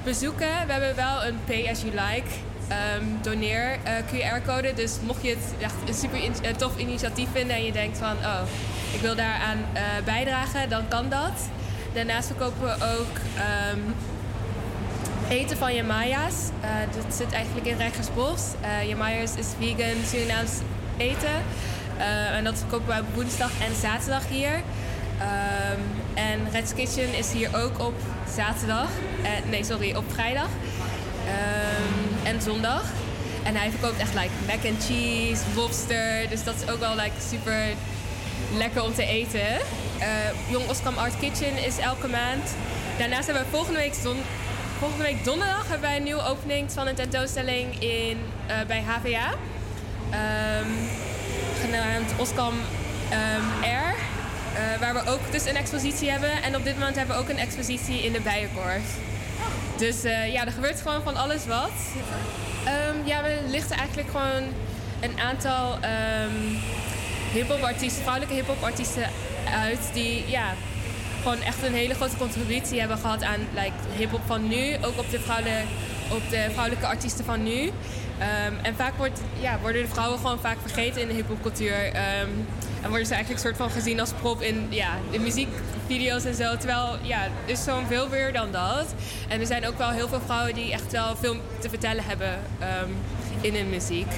bezoeken. We hebben wel een pay as you like ehm, doneer eh, QR-code. Dus mocht je het echt een super eh, tof initiatief vinden en je denkt van oh, ik wil daaraan bijdragen, dan kan dat. Daarnaast verkopen we ook ehm, eten van Jamaya's. Eh dat zit eigenlijk in Rijgersbos. Uh, Jamaya's is vegan Surinaams eten. Eh, en dat verkopen we op woensdag en zaterdag hier. Ehm, en Red's Kitchen is hier ook op zaterdag. Eh, nee, sorry, op vrijdag. Ehm, en zondag. En hij verkoopt echt like mac and cheese, lobster. Dus dat is ook wel like, super lekker om te eten. Eh, Jong Oskam Art Kitchen is elke maand. Daarnaast hebben we volgende week, zon, volgende week donderdag hebben wij een nieuwe opening van een tentoonstelling in, eh, bij HVA. Ehm, genaamd Oskam ehm, Air. eh, waar we ook dus een expositie hebben. En op dit moment hebben we ook een expositie in de Bijenkorf. Dus ja, er gebeurt gewoon van alles wat. Ehm, ja, we lichten eigenlijk gewoon een aantal hip-hop-artiesten, vrouwelijke hip-hop-artiesten uit die ja, gewoon echt een hele grote contributie hebben gehad aan like, hip-hop van nu, ook op de, vrouwelijke, op de vrouwelijke artiesten van nu. Ehm, en vaak wordt, ja, worden de vrouwen gewoon vaak vergeten in de hip-hopcultuur. Ehm, en worden ze eigenlijk soort van gezien als prop in ja, de muziekvideo's en zo. Terwijl ja, is zo'n veel meer dan dat. En er zijn ook wel heel veel vrouwen die echt wel veel te vertellen hebben ehm, in hun muziek.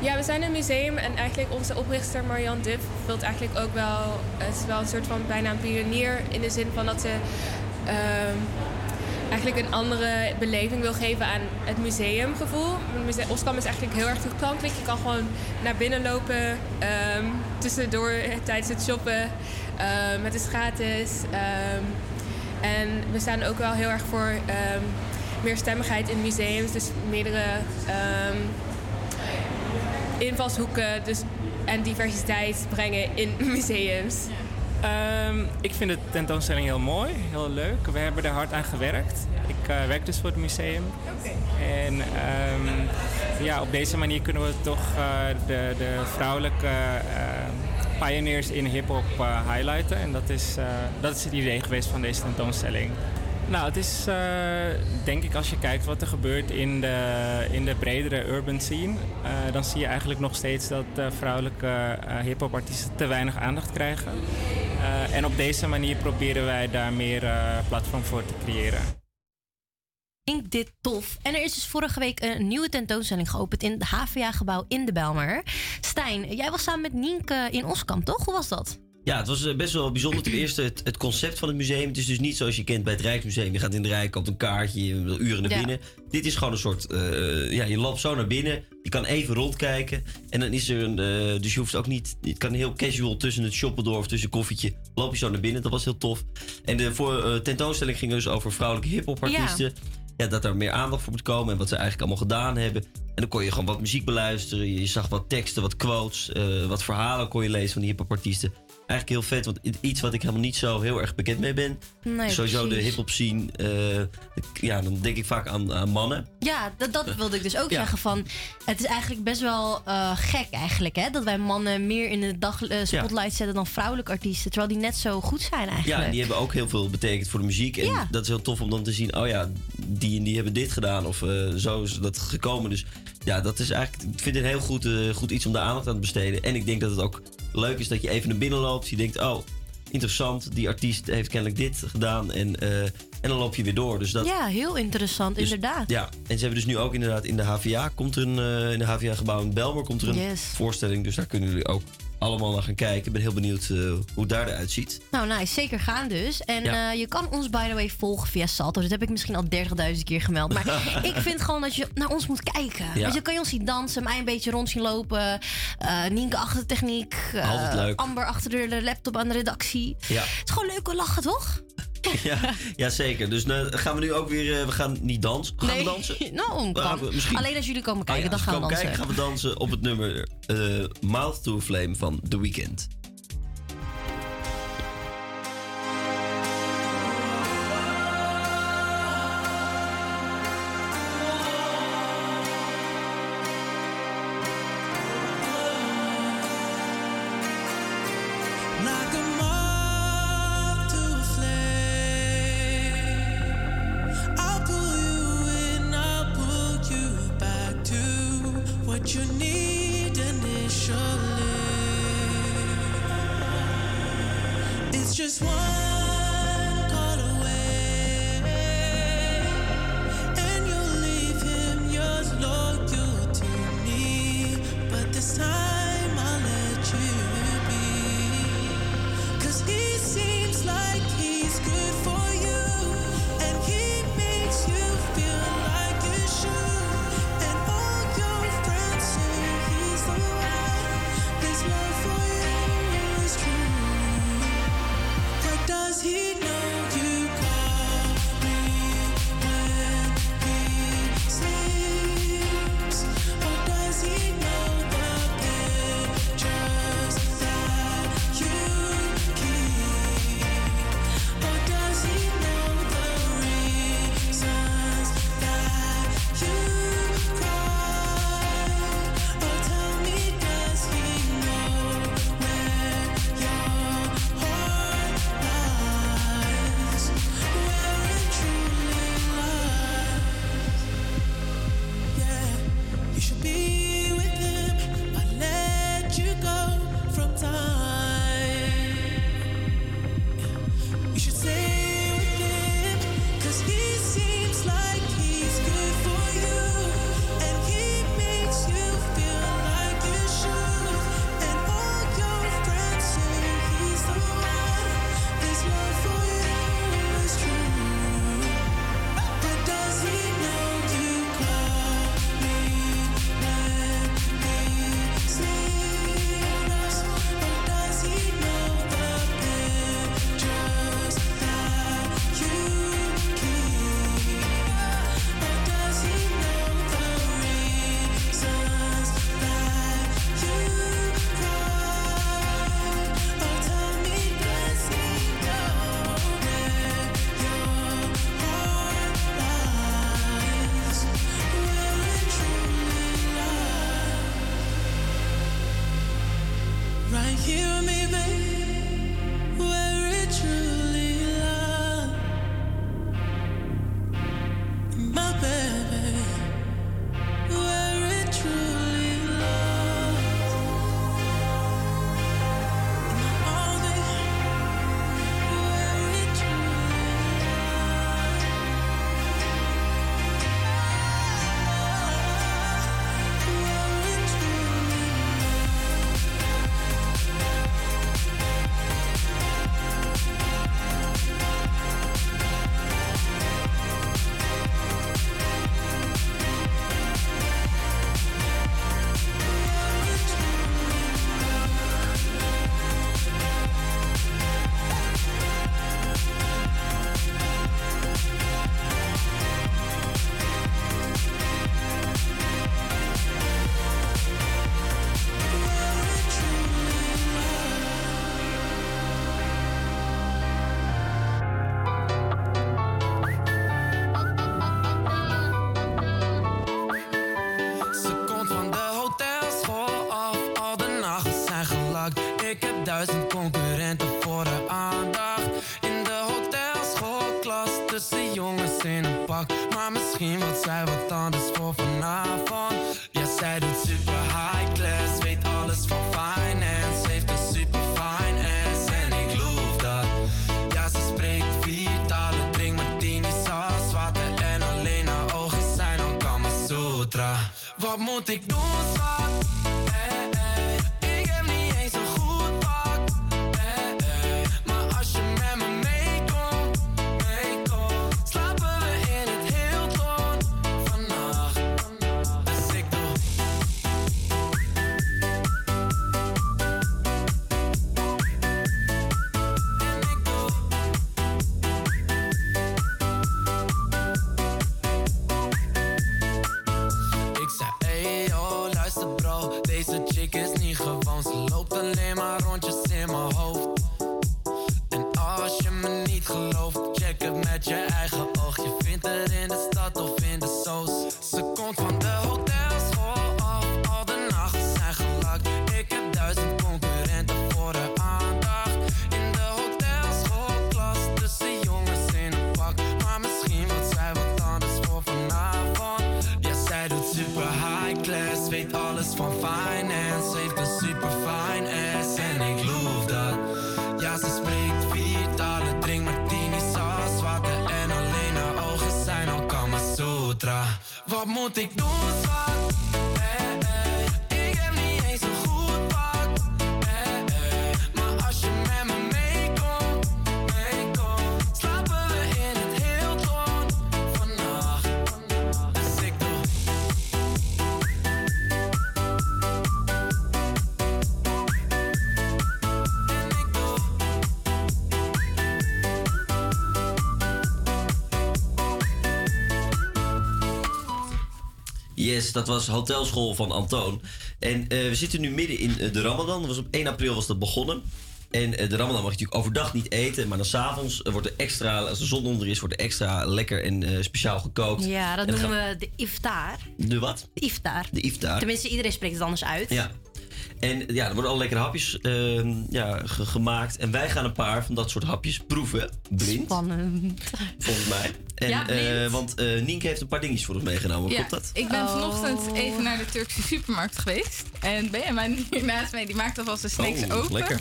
Ja, we zijn een museum en eigenlijk onze oprichter Marianne Dip vult eigenlijk ook wel, het is wel een soort van bijna een pionier in de zin van dat ze ehm, eigenlijk een andere beleving wil geven aan het museumgevoel. Oskam is eigenlijk heel erg toegankelijk. Je kan gewoon naar binnen lopen, ehm, tussendoor eh, tijdens het shoppen. Ehm, het is gratis. En we staan ook wel heel erg voor meer stemmigheid in museums. Dus meerdere invalshoeken dus, en diversiteit brengen in (laughs) museums. Ehm, ik vind de tentoonstelling heel mooi, heel leuk. We hebben er hard aan gewerkt. Ik eh, werk dus voor het museum. En ehm, ja, op deze manier kunnen we toch eh, de, de vrouwelijke eh, pioneers in hip-hop highlighten. En dat is, dat is het idee geweest van deze tentoonstelling. Nou, het is eh, denk ik als je kijkt wat er gebeurt in de, in de bredere urban scene, eh, dan zie je eigenlijk nog steeds dat eh, vrouwelijke hip-hop artiesten te weinig aandacht krijgen. En op deze manier proberen wij daar meer platform voor te creëren. Ik vind dit tof. En er is dus vorige week een nieuwe tentoonstelling geopend in het HVA-gebouw in de Belmer. Stijn, jij was samen met Nienke in Oskam, toch? Hoe was dat? Ja, het was eh, best wel bijzonder. Ten eerste het, het concept van het museum. Het is dus niet zoals je kent bij het Rijksmuseum. Je gaat in de Rijk, koopt een kaartje, je wil uren naar Ja. binnen. Dit is gewoon een soort... eh, ja, je loopt zo naar binnen. Je kan even rondkijken. En dan is er een... eh, dus je hoeft ook niet... Je kan heel casual tussen het shoppen door of tussen koffietje... loop je zo naar binnen. Dat was heel tof. En de voor, eh, tentoonstelling ging dus over vrouwelijke hip-hop artiesten. Ja. dat er meer aandacht voor moet komen. En wat ze eigenlijk allemaal gedaan hebben. En dan kon je gewoon wat muziek beluisteren. Je zag wat teksten, wat quotes. wat verhalen kon je lezen van die hip-hop artiesten. Eigenlijk heel vet, want iets wat ik helemaal niet zo heel erg bekend mee ben. Nee, Sowieso de hip-hop scene. eh, ja, dan denk ik vaak aan, aan mannen. Ja, dat, dat wilde ik dus ook Ja. zeggen van... Het is eigenlijk best wel eh, gek eigenlijk, hè? Dat wij mannen meer in de dag eh, spotlight zetten dan vrouwelijke artiesten. Terwijl die net zo goed zijn eigenlijk. Ja, en die hebben ook heel veel betekend voor de muziek. En Ja. dat is heel tof om dan te zien, oh ja, die en die hebben dit gedaan. Of eh, zo is dat gekomen. Dus ja, dat is eigenlijk, ik vind het heel goed, eh, goed iets om daar aandacht aan te besteden. En ik denk dat het ook leuk is dat je even naar binnen loopt. Je denkt, oh, interessant, die artiest heeft kennelijk dit gedaan. En, eh, en dan loop je weer door. Dus dat, Ja, heel interessant, dus- inderdaad. Ja, en ze hebben dus nu ook inderdaad in de HVA, komt er een, eh, in de HVA-gebouw in Belmer, komt er een Yes. voorstelling. Dus daar kunnen jullie ook allemaal naar gaan kijken. Ik ben heel benieuwd eh, hoe daar eruit ziet. Nou, nice. Zeker gaan dus. En Ja. eh, je kan ons, by the way, volgen via Salto. Dat heb ik misschien al 30.000 keer gemeld. Maar (laughs) ik vind gewoon dat je naar ons moet kijken. Ja. Want je kan je ons zien dansen, mij een beetje rond zien lopen. eh Nienke achter de techniek. Altijd leuk. Amber achter de laptop aan de redactie. Ja. Het is gewoon leuk om lachen, toch? (laughs) ja, ja, zeker. Dus eh, gaan we nu ook weer... eh, we gaan niet dansen. Gaan Nee. (laughs) we dansen? nou, We gaan- kan. misschien. Alleen als jullie komen Oh kijken, ja, dan gaan we dansen. kijken, gaan we dansen op het nummer eh, Mouth to a Flame van The Weeknd. Just one tussen dat was hotelschool van Antoon. En eh, we zitten nu midden in eh, de Ramadan. Dat was op 1 april was dat begonnen. En eh, de Ramadan mag je natuurlijk overdag niet eten. Maar dan s'avonds wordt er extra, als de zon onder is, wordt er extra lekker en speciaal gekookt. Ja, dat noemen gaan- we de iftar. De wat? De iftar. De iftar. Tenminste, iedereen spreekt het anders uit. Ja. En ja, er worden al lekkere hapjes eh, ja, ge- gemaakt. En wij gaan een paar van dat soort hapjes proeven. Blind. Spannend. Volgens mij. En, Ja, eh, want eh Nienke heeft een paar dingetjes voor ons meegenomen. Ja, Klopt dat? ik ben Oh. vanochtend even naar de Turkse supermarkt geweest. En Benjamin hier (laughs) naast mij, die maakt alvast de snacks Oh, open. lekker.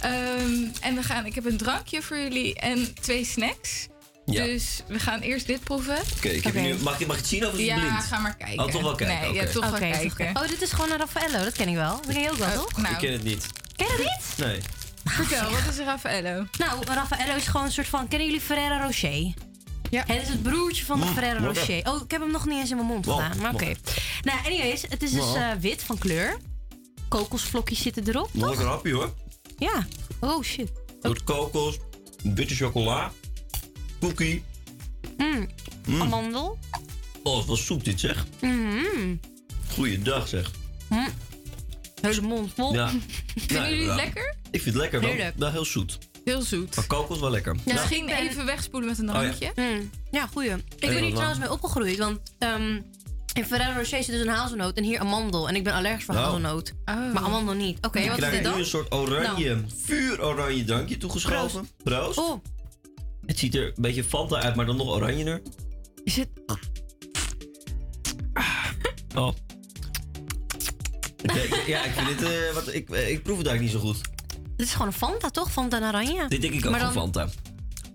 Ehm, en we gaan, ik heb een drankje voor jullie en twee snacks. Ja. Dus we gaan eerst dit proeven. Oké, ik heb Oké. hier nu- mag, je- mag ik het zien of is het Ja, blind? ga maar kijken. Oh, toch wel kijken. Nee, ja, toch wel kijken. Oh, dit is gewoon een Raffaello. Dat ken ik wel. Dat ken je ook wel, toch? nou, Ik ken het niet. Ken je dat niet? Nee. Vertel, wat is een Raffaello? Nou, Raffaello is gewoon een soort van... Kennen jullie Ferrero Rocher? Ja. Het is het broertje van de Ferrero. Rocher. Oh, ik heb hem nog niet eens in mijn mond Wow, gedaan. Maar oké. Nou, anyways. Het is dus eh, wit van kleur. Kokosvlokjes zitten erop, toch? lekker hapje hoor. Ja. Oh, shit. Door kokos, witte chocola, cookie. Mm. Mm. Amandel. Oh, het was zoet dit zeg. Mm. Goeiedag zeg. Mm. Hele mond vol. Ja. (laughs) Vinden jullie het lekker? Ik vind het lekker. Wel, wel heel zoet. Heel zoet. Maar kokos wel lekker. Ja, Misschien ik ben- even wegspoelen met een Oh, ja. drankje. Mm. Ja, goeie. Ik ben hier trouwens mee opgegroeid, want ehm, in Ferrero Rocher zit dus een hazelnoot en hier amandel. En ik ben allergisch voor Oh. hazelnoot. Oh. Maar amandel niet. Oké, Ik wat is krijg dit nu dan? een soort oranje, vuuroranje drankje toegeschoven. Proost. Oh, Het ziet er een beetje Fanta uit, maar dan nog oranjener. is het... Oh. Ik- ja, ik vind dit, eh, wat, ik, eh, ik proef het eigenlijk niet zo goed. Dit is gewoon een Fanta, toch? Fanta en oranje. Dit denk ik ook dan- Fanta.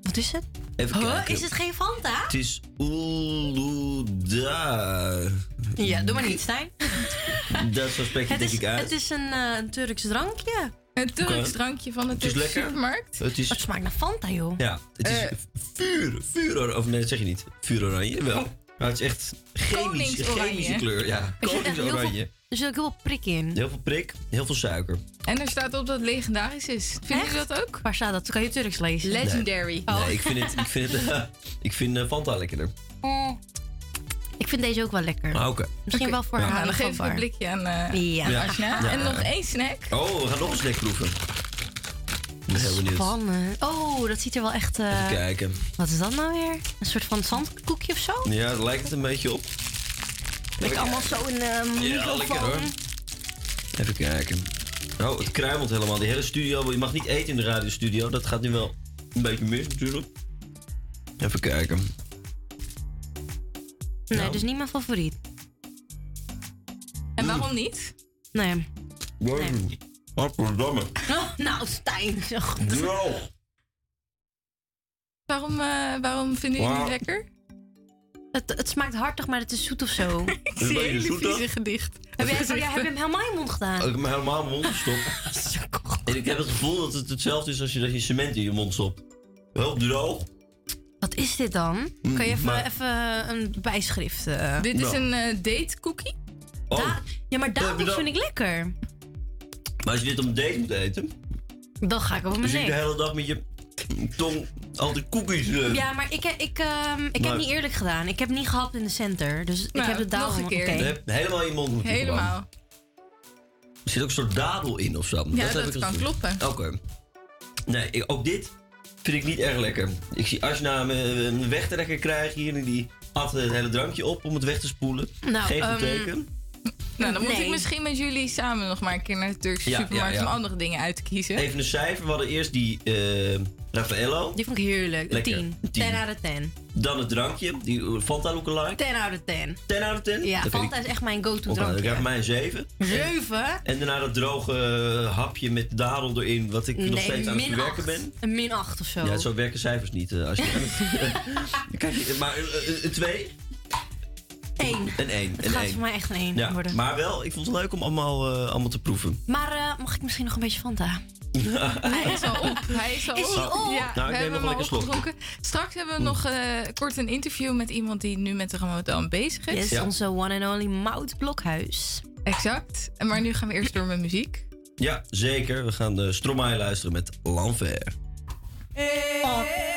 Wat is het? Even Huh? kijken. Is het geen Fanta? Het is Uluda. Ja, doe maar niet, Stijn. (laughs) Dat zo spreek je Het denk is, ik uit. het is een, eh, een Turks drankje. Een Turks drankje van de Het is Turkse lekker. supermarkt. Het is, Het smaakt naar Fanta, joh. ja, het is Eh. vuur, vuur, of nee, dat zeg je niet. Vuuroranje, wel. Maar het is echt chemisch, Koningsoranje. chemische kleur. Ja, koningsoranje. Er zit ook heel veel prik in. Heel veel prik, heel veel suiker. En er staat op dat het legendarisch is. Vinden jullie dat ook? Waar staat dat? Kan je Turks lezen? Legendary. Nee, ik vind het, ik vind het, (laughs) ik vind eh, Fanta lekkerder. Oh. Ik vind deze ook wel lekker. Ah, oké. Misschien wel voor Ja. haar. Nou, dan geef ik een blikje aan, eh Ja. Ja. Asna. Ja. En nog één snack. Oh, we gaan nog een snack proeven. Ik ben heel benieuwd. Spannend. Oh, dat ziet er wel echt... eh, Even kijken. wat is dat nou weer? Een soort van zandkoekje of zo? Ja, daar lijkt het een beetje op. Met allemaal zo een eh, microfoon. lekker, hoor. Even kijken. Oh, het kruimelt helemaal. Die hele studio. Je mag niet eten in de radiostudio. Dat gaat nu wel een beetje mis natuurlijk. Even kijken. Nee, Nou. dus niet mijn favoriet. waarom niet? Nee. Nee. Godverdamme. Oh, nou, Stijn. Droog. Waarom, eh, waarom vinden jullie het lekker? Het, het smaakt hartig, maar het is zoet of zo. (laughs) Een beetje zoetig. vieze gedicht. Heb, jij, oh, ja, heb je hem helemaal in je mond gedaan? Ik heb me helemaal in mijn mond gestopt. (laughs) en ik heb het gevoel dat het hetzelfde is als je, dat je cement in je mond stopt. Wel droog. Wat is dit dan? Mm, kan je even, maar- even een bijschrift... eh, Dit is Nou. een eh, date cookie. Oh, Da- ja, maar dat- vind ik lekker. maar als je dit op een date moet eten, Dan ga ik op dan mijn zit je de nek. hele dag met je tong altijd koekjes. eh. Ja, maar ik, heb- ik, ehm, ik Maar- heb niet eerlijk gedaan. Ik heb niet gehapt in de center. Dus ik Nou, heb het daarom... nog een keer. oké. Je hebt helemaal in je mond moeten Helemaal. Er zit ook een soort dadel in of zo. Ja, heb dat kan kloppen. Oké. Nee, ik- ook dit vind ik niet erg lekker. Ik zie als je nou een, een wegtrekker krijgt hier en die at het hele drankje op om het weg te spoelen. Nou, Geen goed ehm, teken. Nou, dan moet Nee. ik misschien met jullie samen nog maar een keer naar de Turkse Ja, supermarkt ja, ja. om andere dingen uit te kiezen. Even een cijfer. We hadden eerst die eh Raffaello. Die vond ik heerlijk. Een Lekker. 10. Een 10. 10 out of 10. Dan het drankje, die Fanta lookalike. 10 out of 10. 10 out of 10? Ja, Dat Fanta ik- is echt mijn go-to drankje. krijg ik mij een 7. 7? En daarna dat droge hapje met dadel erin, wat ik nog steeds aan het 8. ben. Een min 8 of zo. Ja, zo werken cijfers niet. eh, als je (laughs) (laughs) Kijk, maar eh, een 2? 1. Een 1. Het Een gaat 1. voor mij echt een 1 Ja, worden. maar wel, ik vond het leuk om allemaal, eh, allemaal te proeven. Maar eh, mag ik misschien nog een beetje Fanta? Hij is al op. Hij is al Is hij op? Ja, Nou, ik we neem hebben nog hem lekker al slok. opgedronken. Straks hebben we nog eh, kort een interview met iemand die nu met de Ramadan bezig is. Yes, onze one and only Mout Blokhuis. Exact. En Maar nu gaan we eerst door met muziek. Ja, zeker. We gaan de Stromae luisteren met L'Enfer. Je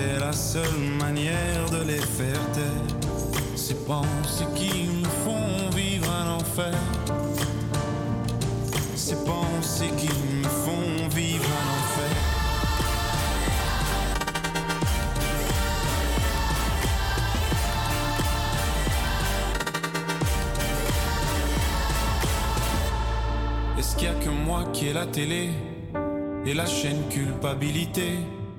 C'est la seule manière de les faire taire. Ces pensées qui nous font vivre un enfer. Ces pensées qui me font vivre un enfer. Est-ce qu'il y a que moi qui ai la télé et la chaîne culpabilité?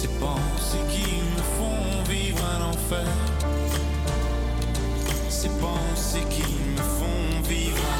Ces pensées qui me font vivre un enfer. Ces pensées qui me font vivre un enfer.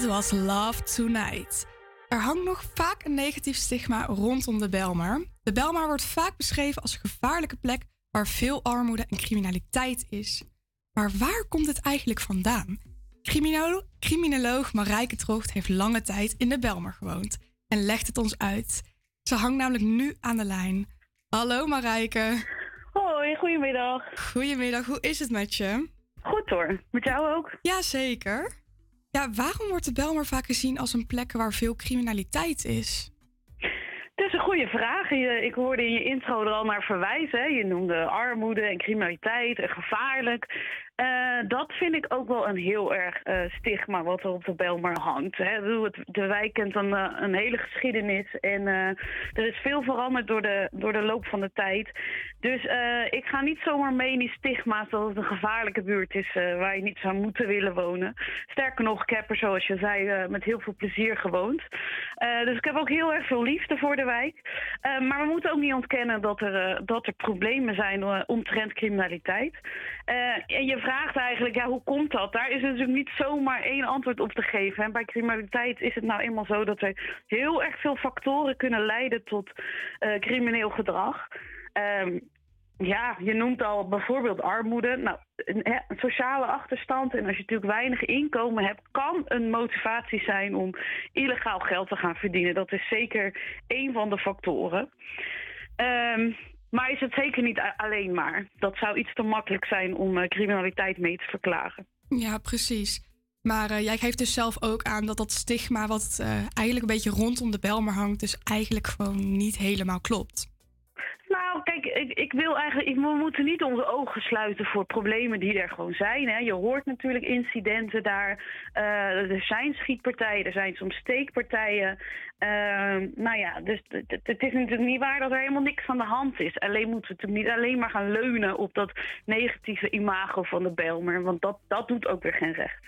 Dit was Love Tonight. Er hangt nog vaak een negatief stigma rondom de Belmar. De Belmar wordt vaak beschreven als een gevaarlijke plek waar veel armoede en criminaliteit is. Maar waar komt het eigenlijk vandaan? Crimino- criminoloog Marijke Trocht heeft lange tijd in de Belmar gewoond en legt het ons uit. Ze hangt namelijk nu aan de lijn. Hallo Marijke. Hoi, goedemiddag. Goedemiddag, hoe is het met je? Goed hoor, met jou ook? Jazeker. Ja, waarom wordt de Belmar vaak gezien als een plek waar veel criminaliteit is? Het is een goede vraag. Ik hoorde in je intro er al naar verwijzen. Je noemde armoede en criminaliteit en gevaarlijk. Eh, dat vind ik ook wel een heel erg eh, stigma wat er op de Belmar hangt. Hè. De wijk kent een, eh, een hele geschiedenis en er is veel veranderd door de, door de loop van de tijd. Dus ik ga niet zomaar mee in die stigma's dat het een gevaarlijke buurt is waar je niet zou moeten willen wonen. Sterker nog, ik heb er zoals je zei met heel veel plezier gewoond. Dus ik heb ook heel erg veel liefde voor de wijk. Maar we moeten ook niet ontkennen dat er, dat er problemen zijn omtrent criminaliteit. Eh, en je vraagt eigenlijk, ja, hoe komt dat? Daar is natuurlijk niet zomaar één antwoord op te geven. En bij criminaliteit is het nou eenmaal zo dat er heel erg veel factoren kunnen leiden tot eh, crimineel gedrag. Ehm, ja, je noemt al bijvoorbeeld armoede. Nou, een, sociale achterstand en als je natuurlijk weinig inkomen hebt, kan een motivatie zijn om illegaal geld te gaan verdienen. Dat is zeker één van de factoren. Ehm, maar is het zeker niet alleen maar. Dat zou iets te makkelijk zijn om eh, criminaliteit mee te verklaren. Ja, precies. Maar eh, jij geeft dus zelf ook aan dat dat stigma wat eh, eigenlijk een beetje rondom de Belmar hangt, dus eigenlijk gewoon niet helemaal klopt. Nou, kijk, ik, ik wil eigenlijk. we moeten niet onze ogen sluiten voor problemen die er gewoon zijn. Hè. Je hoort natuurlijk incidenten daar. Eh, er zijn schietpartijen, er zijn soms steekpartijen. Ehm, nou ja, dus het- is natuurlijk niet waar dat er helemaal niks aan de hand is. Alleen moeten we natuurlijk niet alleen maar gaan leunen op dat negatieve imago van de Belmer. Want dat, dat doet ook weer geen recht.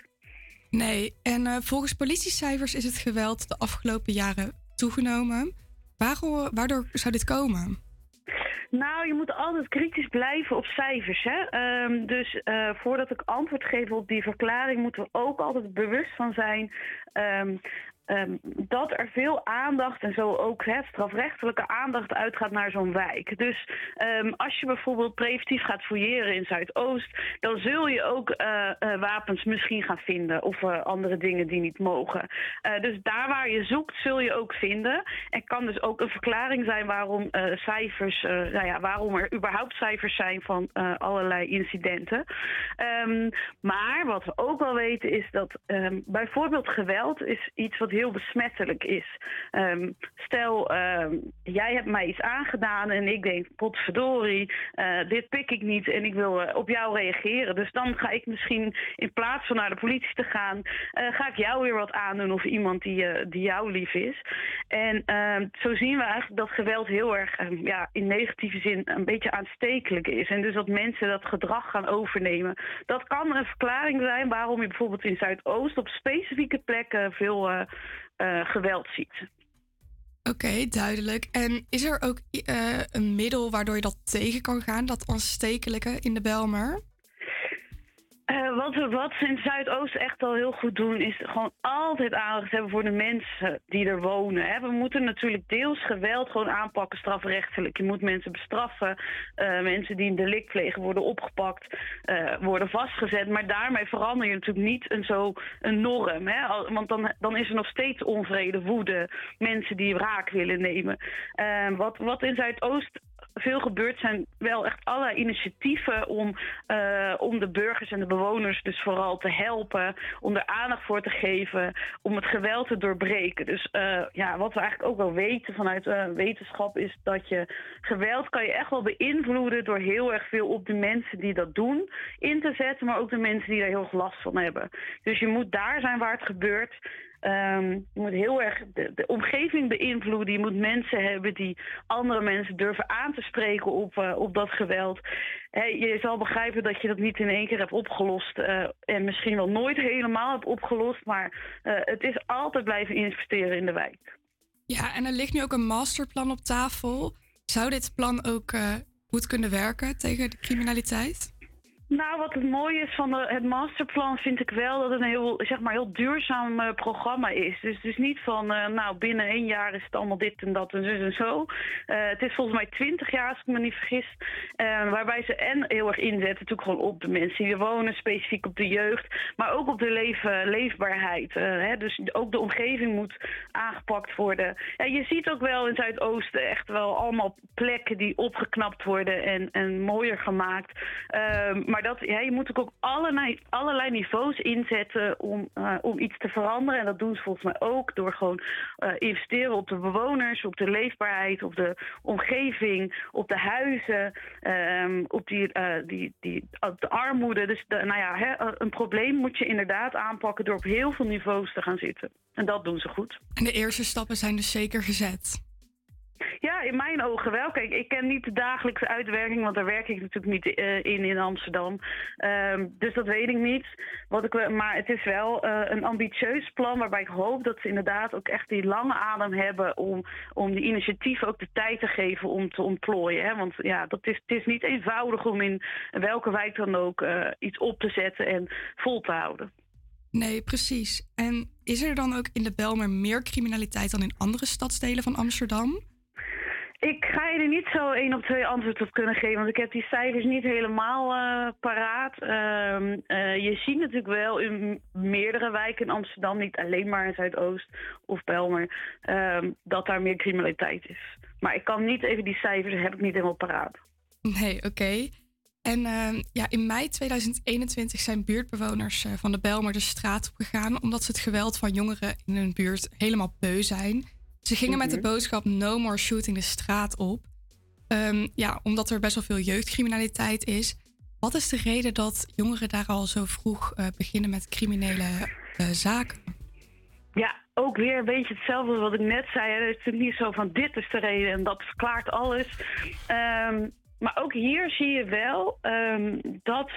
Nee, en eh, volgens politiecijfers is het geweld de afgelopen jaren toegenomen. Waarom, waardoor zou dit komen? Nou, je moet altijd kritisch blijven op cijfers. Hè? Ehm, dus eh, voordat ik antwoord geef op die verklaring, moeten we ook altijd bewust van zijn. ehm, ehm, dat er veel aandacht en zo ook strafrechtelijke aandacht uitgaat naar zo'n wijk. Dus ehm, als je bijvoorbeeld preventief gaat fouilleren in Zuidoost, dan zul je ook eh, eh, wapens misschien gaan vinden of eh, andere dingen die niet mogen. Dus daar waar je zoekt, zul je ook vinden. En kan dus ook een verklaring zijn waarom cijfers, nou ja, waarom er überhaupt cijfers zijn van allerlei incidenten. Ehm, maar wat we ook wel weten is dat bijvoorbeeld geweld is iets wat heel besmettelijk is. Ehm, stel, ehm, jij hebt mij iets aangedaan en ik denk, potverdorie, eh, dit pik ik niet en ik wil eh, op jou reageren. Dus dan ga ik misschien in plaats van naar de politie te gaan, eh, ga ik jou weer wat aandoen of iemand die, die jou lief is. En ehm, zo zien we eigenlijk dat geweld heel erg ja, in negatieve zin een beetje aanstekelijk is. En dus dat mensen dat gedrag gaan overnemen. Dat kan een verklaring zijn waarom je bijvoorbeeld in Zuidoost op specifieke plekken veel eh, geweld ziet. Oké, duidelijk. En is er ook eh, een middel waardoor je dat tegen kan gaan, dat aanstekelijke in de Belmer? Eh, wat, wat ze in Zuidoost echt al heel goed doen, is gewoon altijd aandacht hebben voor de mensen die er wonen. We moeten natuurlijk deels geweld gewoon aanpakken strafrechtelijk. Je moet mensen bestraffen. Eh, mensen die een delict plegen worden opgepakt, eh, worden vastgezet. Maar daarmee verander je natuurlijk niet een, zo een norm. Hè. Want dan, dan is er nog steeds onvrede, woede, mensen die wraak willen nemen. Wat, wat in Zuidoost veel gebeurt zijn wel echt allerlei initiatieven om, eh, om de burgers en de bewoners dus vooral te helpen, om er aandacht voor te geven, om het geweld te doorbreken. Dus eh, ja, wat we eigenlijk ook wel weten vanuit eh, wetenschap is dat je geweld kan je echt wel beïnvloeden door heel erg veel op de mensen die dat doen in te zetten, maar ook de mensen die daar heel erg last van hebben. Dus je moet daar zijn waar het gebeurt. Ehm, je moet heel erg de, de omgeving beïnvloeden. Je moet mensen hebben die andere mensen durven aan te spreken op, eh, op dat geweld. Je zal begrijpen dat je dat niet in één keer hebt opgelost. eh, en misschien wel nooit helemaal hebt opgelost. Maar eh, het is altijd blijven investeren in de wijk. Ja, en er ligt nu ook een masterplan op tafel. Zou dit plan ook goed kunnen werken tegen de criminaliteit? Nou, wat het mooie is van de, het masterplan vind ik wel dat het een heel, zeg maar, heel duurzaam eh, programma is. Dus het is niet van, eh, nou, binnen één jaar is het allemaal dit en dat en zo en zo. Eh, het is volgens mij twintig jaar, als ik me niet vergis. waarbij ze en heel erg inzetten, natuurlijk gewoon op de mensen die wonen, specifiek op de jeugd. Maar ook op de leven, leefbaarheid. hè? Dus ook de omgeving moet aangepakt worden. Ja, je ziet ook wel in Zuidoosten echt wel allemaal plekken die opgeknapt worden en, en mooier gemaakt. Ehm, maar dat, ja, je moet ook op allerlei, allerlei niveaus inzetten om, eh, om iets te veranderen. En dat doen ze volgens mij ook door gewoon eh, investeren op de bewoners, op de leefbaarheid, op de omgeving, op de huizen, ehm, op die, eh, die, die, de armoede. Dus nou ja, hè, een probleem moet je inderdaad aanpakken door op heel veel niveaus te gaan zitten. En dat doen ze goed. En de eerste stappen zijn dus zeker gezet. Ja, in mijn ogen wel. Kijk, ik ken niet de dagelijkse uitwerking, want daar werk ik natuurlijk niet eh, in in Amsterdam. Ehm, dus dat weet ik niet. Wat ik, maar het is wel eh, een ambitieus plan waarbij ik hoop dat ze inderdaad ook echt die lange adem hebben om, om die initiatieven ook de tijd te geven om te ontplooien. Hè? Want ja, dat is, het is niet eenvoudig om in welke wijk dan ook eh, iets op te zetten en vol te houden. Nee, precies. En is er dan ook in de Belmer meer criminaliteit dan in andere stadsdelen van Amsterdam? Ik ga je er niet zo één op twee antwoord op kunnen geven, want ik heb die cijfers niet helemaal eh, paraat. Ehm, eh, je ziet natuurlijk wel in meerdere wijken in Amsterdam, niet alleen maar in Zuidoost of Belmer, ehm, dat daar meer criminaliteit is. Maar ik kan niet even die cijfers, heb ik niet helemaal paraat. Nee, oké. En ehm, ja, in mei 2021 zijn buurtbewoners eh, van de Belmer de straat op gegaan omdat ze het geweld van jongeren in hun buurt helemaal beu zijn. Ze gingen met de boodschap No more shooting de straat op. Ehm, ja, omdat er best wel veel jeugdcriminaliteit is. Wat is de reden dat jongeren daar al zo vroeg eh, beginnen met criminele eh, zaken? Ja, ook weer een beetje hetzelfde wat ik net zei. hè. Het is natuurlijk niet zo van dit is de reden en dat verklaart alles. Ehm, maar ook hier zie je wel ehm, dat.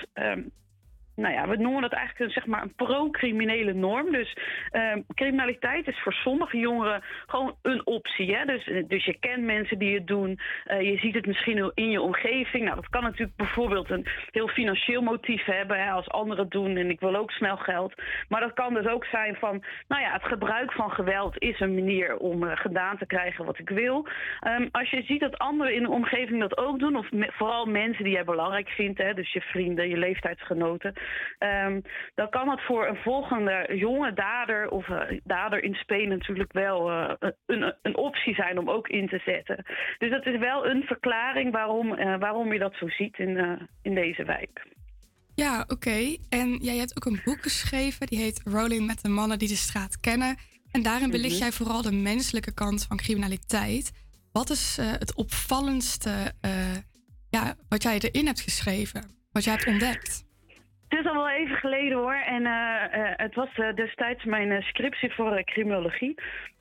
Nou ja, we noemen dat eigenlijk een, zeg maar een pro-criminele norm. Dus ehm, criminaliteit is voor sommige jongeren gewoon een optie. Hè? Dus, dus je kent mensen die het doen. Eh, je ziet het misschien in je omgeving. Nou, dat kan natuurlijk bijvoorbeeld een heel financieel motief hebben. Hè, als anderen het doen en ik wil ook snel geld. Maar dat kan dus ook zijn van, nou ja, het gebruik van geweld is een manier om eh, gedaan te krijgen wat ik wil. Ehm, als je ziet dat anderen in de omgeving dat ook doen, of vooral mensen die jij belangrijk vindt, hè, dus je vrienden, je leeftijdsgenoten, ehm, dan kan het voor een volgende jonge dader of eh, dader in Spanje natuurlijk wel eh, een, een optie zijn om ook in te zetten. Dus dat is wel een verklaring waarom, eh, waarom je dat zo ziet in, in deze wijk. Ja, oké. En jij hebt ook een boek geschreven, die heet Rolling met de mannen die de straat kennen. En daarin belicht Mhm. jij vooral de menselijke kant van criminaliteit. Wat is het opvallendste ja, wat jij erin hebt geschreven? Wat jij hebt ontdekt? Het is al wel even geleden hoor. En eh, eh, het was eh, destijds mijn scriptie voor criminologie.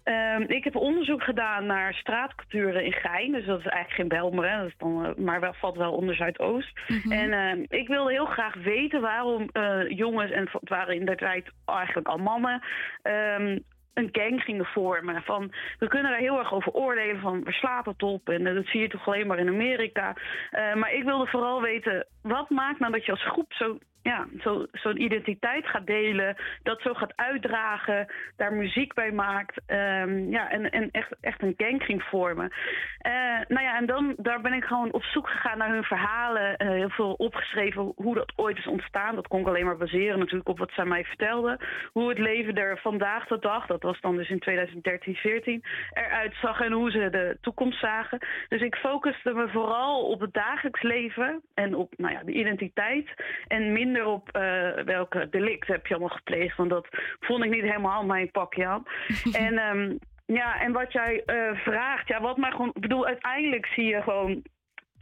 Ehm, ik heb onderzoek gedaan naar straatculturen in Gein. Dus dat is eigenlijk geen Belmer. Dat is dan, maar wel, valt wel onder Zuidoost. En ehm, ik wilde heel graag weten waarom jongens, en het waren in der tijd eigenlijk al mannen... ehm, een gang gingen vormen. Van, we kunnen daar heel erg over oordelen van waar slaat het op en dat zie je toch alleen maar in Amerika. Maar ik wilde vooral weten, wat maakt nou dat je als groep zo, ja, zo, zo'n identiteit gaat delen, dat zo gaat uitdragen, daar muziek bij maakt ehm, ja, en, en echt, echt een gang ging vormen. Eh, nou ja, en dan daar ben ik gewoon op zoek gegaan naar hun verhalen, eh, heel veel opgeschreven hoe dat ooit is ontstaan. Dat kon ik alleen maar baseren natuurlijk op wat zij mij vertelden. Hoe het leven er vandaag de dag, dat was dan dus in 2013, 14, eruit zag en hoe ze de toekomst zagen. Dus ik focuste me vooral op het dagelijks leven en op nou ja, de identiteit. En minder op eh, welke delict heb je allemaal gepleegd. Want dat vond ik niet helemaal mijn pakje aan. (laughs) en ehm, ja, en wat jij eh, vraagt, ja, wat maar gewoon. Ik bedoel, uiteindelijk zie je gewoon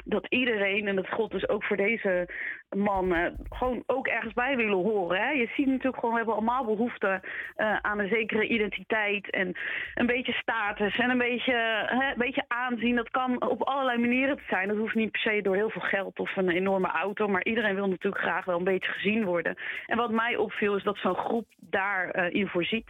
dat iedereen, en dat geldt dus ook voor deze man, eh, gewoon ook ergens bij willen horen. Hè? Je ziet natuurlijk gewoon, we hebben allemaal behoefte eh, aan een zekere identiteit en een beetje status en een beetje, hè, een beetje aanzien. Dat kan op allerlei manieren zijn. Dat hoeft niet per se door heel veel geld of een enorme auto, maar iedereen wil natuurlijk graag wel een beetje gezien worden. En wat mij opviel is dat zo'n groep daarin voorziet.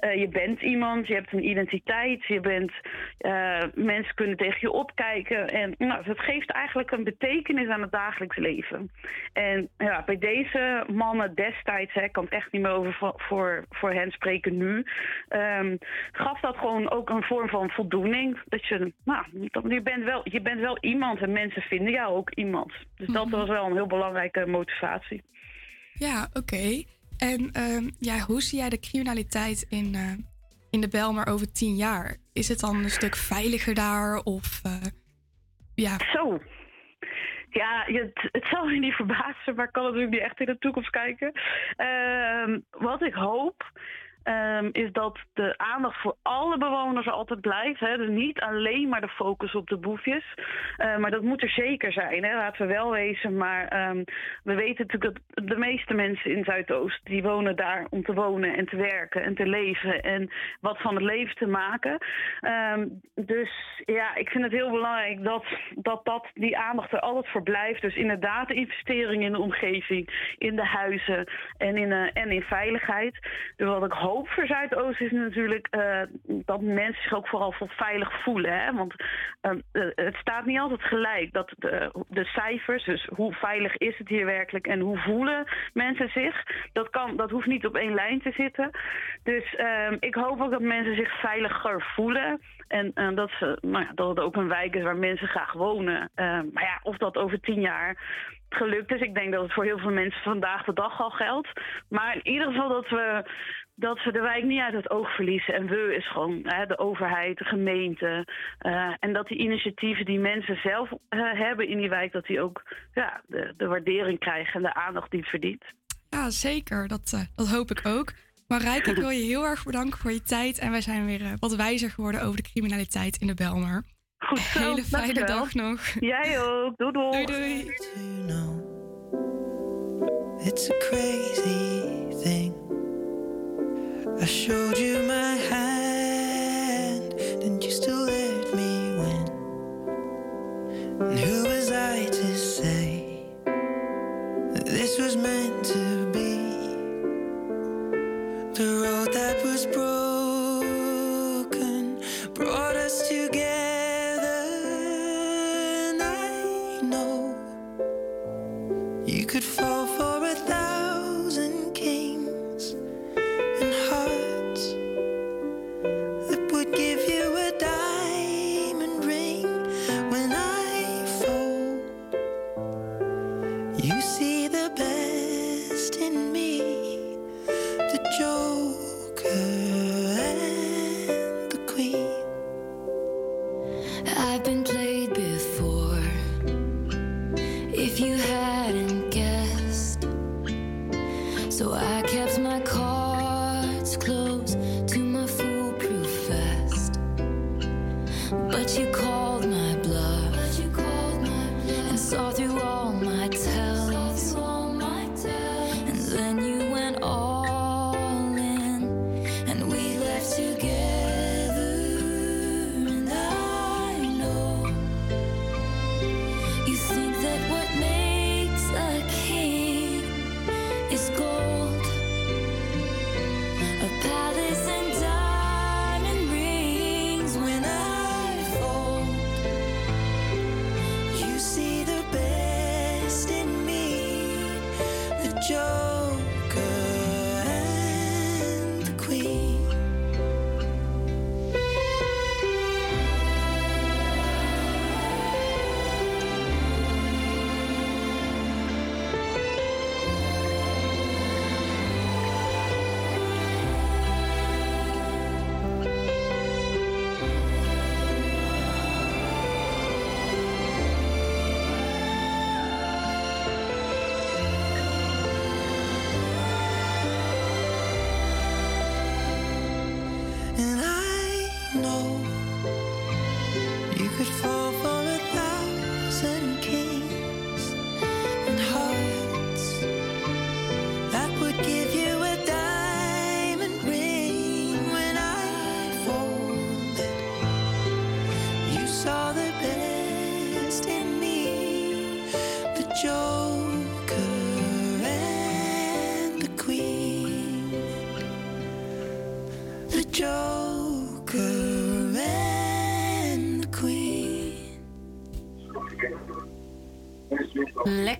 Eh, je bent iemand, je hebt een identiteit, je bent, eh, mensen kunnen tegen je opkijken. En nou, dat geeft eigenlijk een betekenis aan het dagelijks leven. En ja, bij deze mannen destijds, hè, ik kan het echt niet meer over voor, voor, hen spreken nu, ehm, gaf dat gewoon ook een vorm van voldoening. Dat je, nou, je bent, wel, je bent wel iemand en mensen vinden jou ook iemand. Dus dat Mhm. was wel een heel belangrijke motivatie. Ja, oké. En ehm, ja, hoe zie jij de criminaliteit in, eh, in de Belmar over tien jaar? Is het dan een stuk veiliger daar? Of eh, ja. Zo. Ja, het, het zal je niet verbazen, maar ik kan natuurlijk niet echt in de toekomst kijken. Ehm, wat ik hoop. Ehm, is dat de aandacht voor alle bewoners er altijd blijft. Hè? Dus niet alleen maar de focus op de boefjes. Eh, maar dat moet er zeker zijn. Hè? Laten we wel wezen. Maar ehm, we weten natuurlijk dat de meeste mensen in Zuidoost... die wonen daar om te wonen en te werken en te leven... en wat van het leven te maken. Ehm, dus ja, ik vind het heel belangrijk dat, dat, dat die aandacht er altijd voor blijft. Dus inderdaad de investering in de omgeving, in de huizen en in, eh, en in veiligheid. Dus wat ik hoop voor Zuidoost is natuurlijk eh, dat mensen zich ook vooral veilig voelen. Hè? Want ehm, eh, het staat niet altijd gelijk dat de, de cijfers, dus hoe veilig is het hier werkelijk en hoe voelen mensen zich, dat, kan, dat hoeft niet op één lijn te zitten. Dus ehm, ik hoop ook dat mensen zich veiliger voelen. En eh, dat, ze, nou ja, dat het ook een wijk is waar mensen graag wonen. Ehm, maar ja, of dat over tien jaar gelukt is. Ik denk dat het voor heel veel mensen vandaag de dag al geldt. Maar in ieder geval dat we, dat we de wijk niet uit het oog verliezen. En we is gewoon hè, de overheid, de gemeente. eh, en dat die initiatieven die mensen zelf eh, hebben in die wijk... dat die ook ja, de, de waardering krijgen en de aandacht die het verdient. Ja, zeker. Dat, eh, dat hoop ik ook. Marijke, ik wil je heel erg bedanken voor je tijd. En wij zijn weer wat wijzer geworden over de criminaliteit in de Belmar. Goed zo, Hele fijne dankjewel. dag nog. Jij ook. Doei doei. Doei doei. It's a crazy thing. I showed you my hand, and you still let me win. And who was I to say that this was meant to be? The road that was broken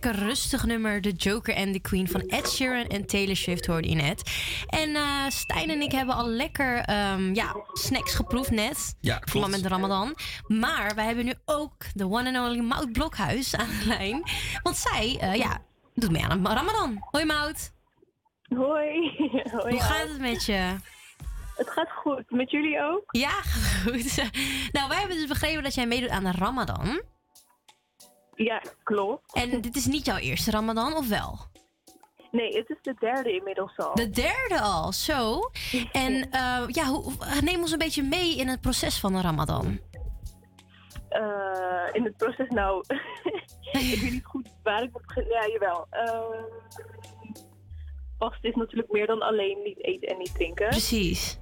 Lekker rustig nummer, The Joker and the Queen van Ed Sheeran en Taylor Swift hoorde je net. En eh, Stijn en ik hebben al lekker ehm, ja, snacks geproefd net. Ja, klopt. met de Ramadan. Maar wij hebben nu ook de one and only Mout Blokhuis aan de lijn. Want zij, eh, ja, doet mee aan de Ramadan. Hoi Mout. Hoi. Hoi. Hoe gaat het met je? Het gaat goed. Met jullie ook? Ja, (laughs) goed. nou, wij hebben dus begrepen dat jij meedoet aan de Ramadan. Ja, klopt. En dit is niet jouw eerste Ramadan, of wel? Nee, het is de derde inmiddels al. De derde al, zo. (laughs) En eh, ja, hoe, neem ons een beetje mee in het proces van de Ramadan. Eh, in het proces, nou, (laughs) ik weet niet goed waar ik moet beginnen. Ja, jawel. Uh, vast is natuurlijk meer dan alleen niet eten en niet drinken. Precies.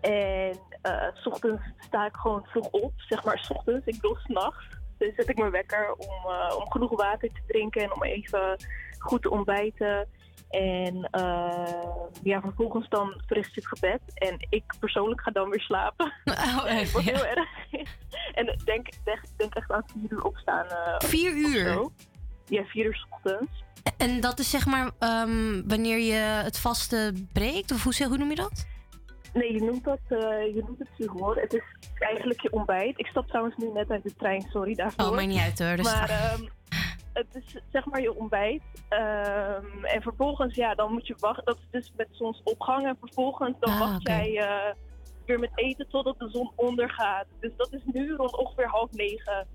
En eh, s ochtends sta ik gewoon vroeg op, zeg maar s ochtends. Ik bedoel s'nachts. Dus zet ik mijn wekker om, uh, om genoeg water te drinken en om even goed te ontbijten. En uh, ja, vervolgens dan verricht het gebed. En ik persoonlijk ga dan weer slapen. (laughs) Oh, (laughs) echt, Wat ja. heel erg. (laughs) En ik denk, denk, denk echt aan vier uur opstaan. Uh, Vier uur? Ja, vier uur 's ochtends. En dat is zeg maar um, wanneer je het vaste breekt? Of hoe, hoe noem je dat? Nee, je noemt, dat, uh, je noemt het. Het is eigenlijk je ontbijt. Ik stap trouwens nu net uit de trein, sorry daarvoor. Oh, maakt niet uit hoor. Dus maar um, het is zeg maar je ontbijt. Um, en vervolgens, ja, dan moet je wachten. Dat is dus met zonsopgang. En vervolgens dan ah, wacht okay. jij uh, weer met eten totdat de zon ondergaat. Dus dat is nu rond ongeveer half negen.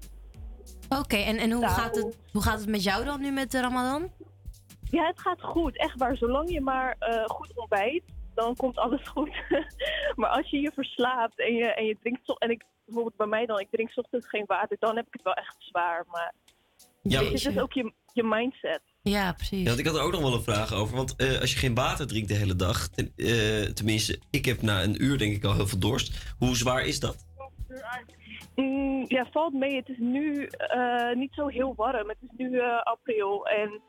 Oké, okay, en, en hoe, gaat het, hoe gaat het met jou dan nu met de Ramadan? Ja, het gaat goed. Echt waar. Zolang je maar uh, goed ontbijt, dan komt alles goed. (laughs) maar als je je verslaapt en je, en je drinkt... En ik, bijvoorbeeld bij mij dan, ik drink 's ochtends geen water, dan heb ik het wel echt zwaar. Maar ja, het is dus ook je, je mindset. Ja, precies. Ja, want ik had er ook nog wel een vraag over. Want uh, als je geen water drinkt de hele dag, ten, uh, tenminste, ik heb na een uur denk ik al heel veel dorst. Hoe zwaar is dat? Mm, ja, valt mee. Het is nu uh, niet zo heel warm. Het is nu april en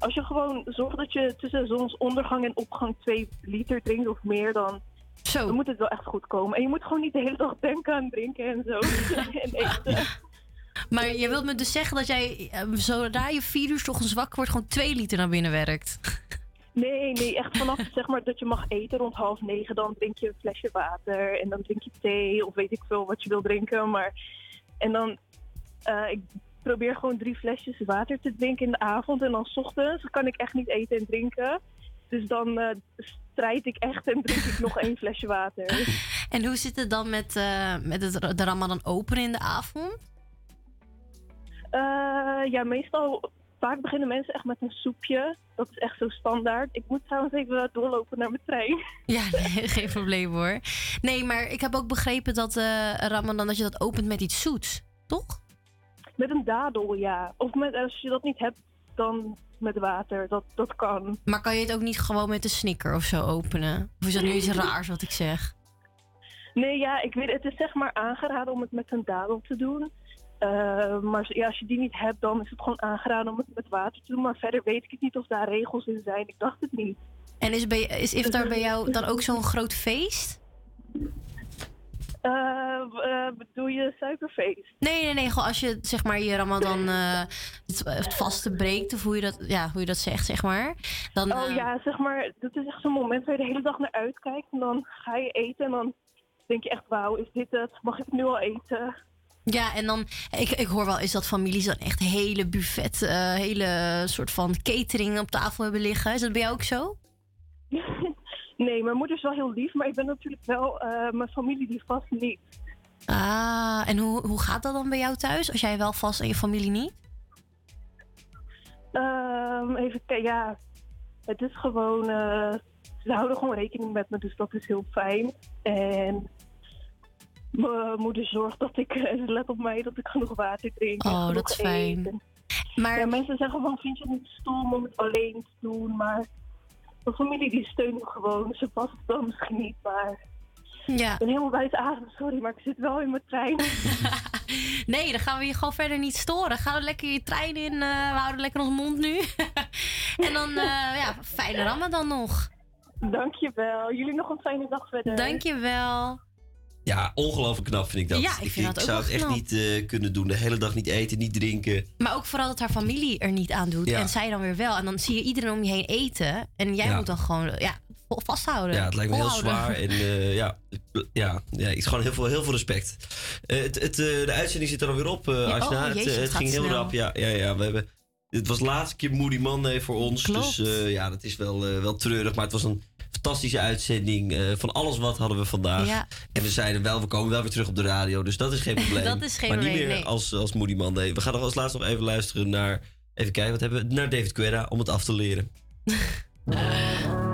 als je gewoon zorgt dat je tussen zonsondergang en opgang 2 liter drinkt of meer, dan, zo. dan moet het wel echt goed komen. En je moet gewoon niet de hele dag denken aan drinken en zo. (laughs) en eten. Maar je wilt me dus zeggen dat jij, zodra je vier uur ochtends wakker wordt, gewoon 2 liter naar binnen werkt? Nee, nee, echt vanaf zeg maar dat je mag eten rond half negen, dan drink je een flesje water en dan drink je thee of weet ik veel wat je wil drinken. Maar en dan, uh, ik probeer gewoon drie flesjes water te drinken in de avond. En dan s ochtends kan ik echt niet eten en drinken. Dus dan uh, strijd ik echt en drink ik nog één flesje water. (laughs) En hoe zit het dan met, uh, met het, de Ramadan openen in de avond? Uh, ja, meestal, vaak beginnen mensen echt met een soepje. Dat is echt zo standaard. Ik moet trouwens even doorlopen naar mijn trein. (laughs) Ja, nee, geen probleem hoor. Nee, maar ik heb ook begrepen dat Ramadan, dat je dat opent met iets zoets, toch? Met een dadel, ja. Of met, als je dat niet hebt, dan met water. Dat, dat kan. Maar kan je het ook niet gewoon met een snicker of zo openen? Of is dat nu iets raars wat ik zeg? Nee, ja, ik weet, het is zeg maar aangeraden om het met een dadel te doen. Uh, maar ja, als je die niet hebt, dan is het gewoon aangeraden om het met water te doen. Maar verder weet ik het niet of daar regels in zijn. Ik dacht het niet. En is, bij, is iftar (laughs) bij jou dan ook zo'n groot feest? Uh, uh, bedoel je suikerfeest? Nee, nee, nee. Gewoon als je zeg maar je Ramadan uh, het, het vaste breekt, of hoe je dat, ja, hoe je dat zegt, zeg maar. Dan, oh ja, zeg maar, dat is echt zo'n moment waar je de hele dag naar uitkijkt. En dan ga je eten en dan denk je echt, wauw, is dit het? Mag ik nu al eten? Ja, en dan, ik, ik hoor wel eens dat families dan echt hele buffet, hele soort van catering op tafel hebben liggen. Is dat bij jou ook zo? (laughs) nee, mijn moeder is wel heel lief, maar ik ben natuurlijk wel uh, mijn familie die vast niet. Ah, en hoe, hoe gaat dat dan bij jou thuis als jij wel vast en je familie niet? Um, even kijken, ja, het is gewoon, uh, ze houden gewoon rekening met me, dus dat is heel fijn. En mijn moeder zorgt dat ik, ze let op mij, dat ik genoeg water drink. Oh, dat is fijn. Eten. Maar ja, mensen zeggen van, vind je het niet stom om het alleen te doen? Maar mijn familie die steunt me gewoon. Ze past het dan misschien niet, maar... Ja. Ik ben helemaal buiten adem, sorry, maar ik zit wel in mijn trein. (laughs) nee, dan gaan we je gewoon verder niet storen. Ga er lekker je trein in, uh, we houden lekker ons mond nu. (laughs) en dan, uh, ja, fijne Ramadan nog. Dankjewel. Jullie nog een fijne dag verder. Dankjewel. Ja, ongelooflijk knap vind ik dat. Ja, ik vind dat ook zou het echt knap. niet eh, kunnen doen. De hele dag niet eten, niet drinken. Maar ook vooral dat haar familie er niet aan doet. Ja. En zij dan weer wel. En dan zie je iedereen om je heen eten. En jij Ja. moet dan gewoon ja, vasthouden. Ja, het lijkt me heel zwaar. En (laughs) eh, ja, ja, ja, ik gewoon heel veel, heel veel respect. Eh, het, het, de uitzending zit er alweer op, Ja, Asna. oh, het, het ging heel snel. rap. Ja, ja, ja, we hebben, dit was de laatste keer Moody Monday voor ons. Klopt. Dus ja, dat is wel, wel treurig. Maar het was een fantastische uitzending. Eh, van alles wat hadden we vandaag. Ja. En we zeiden wel, we komen wel weer terug op de radio. Dus dat is geen (laughs) probleem. Dat is geen maar niet meer nee. als, als Moody Monday. We gaan nog als laatste nog even luisteren naar... Even kijken, wat hebben we? Naar David Guerra om het af te leren. (laughs)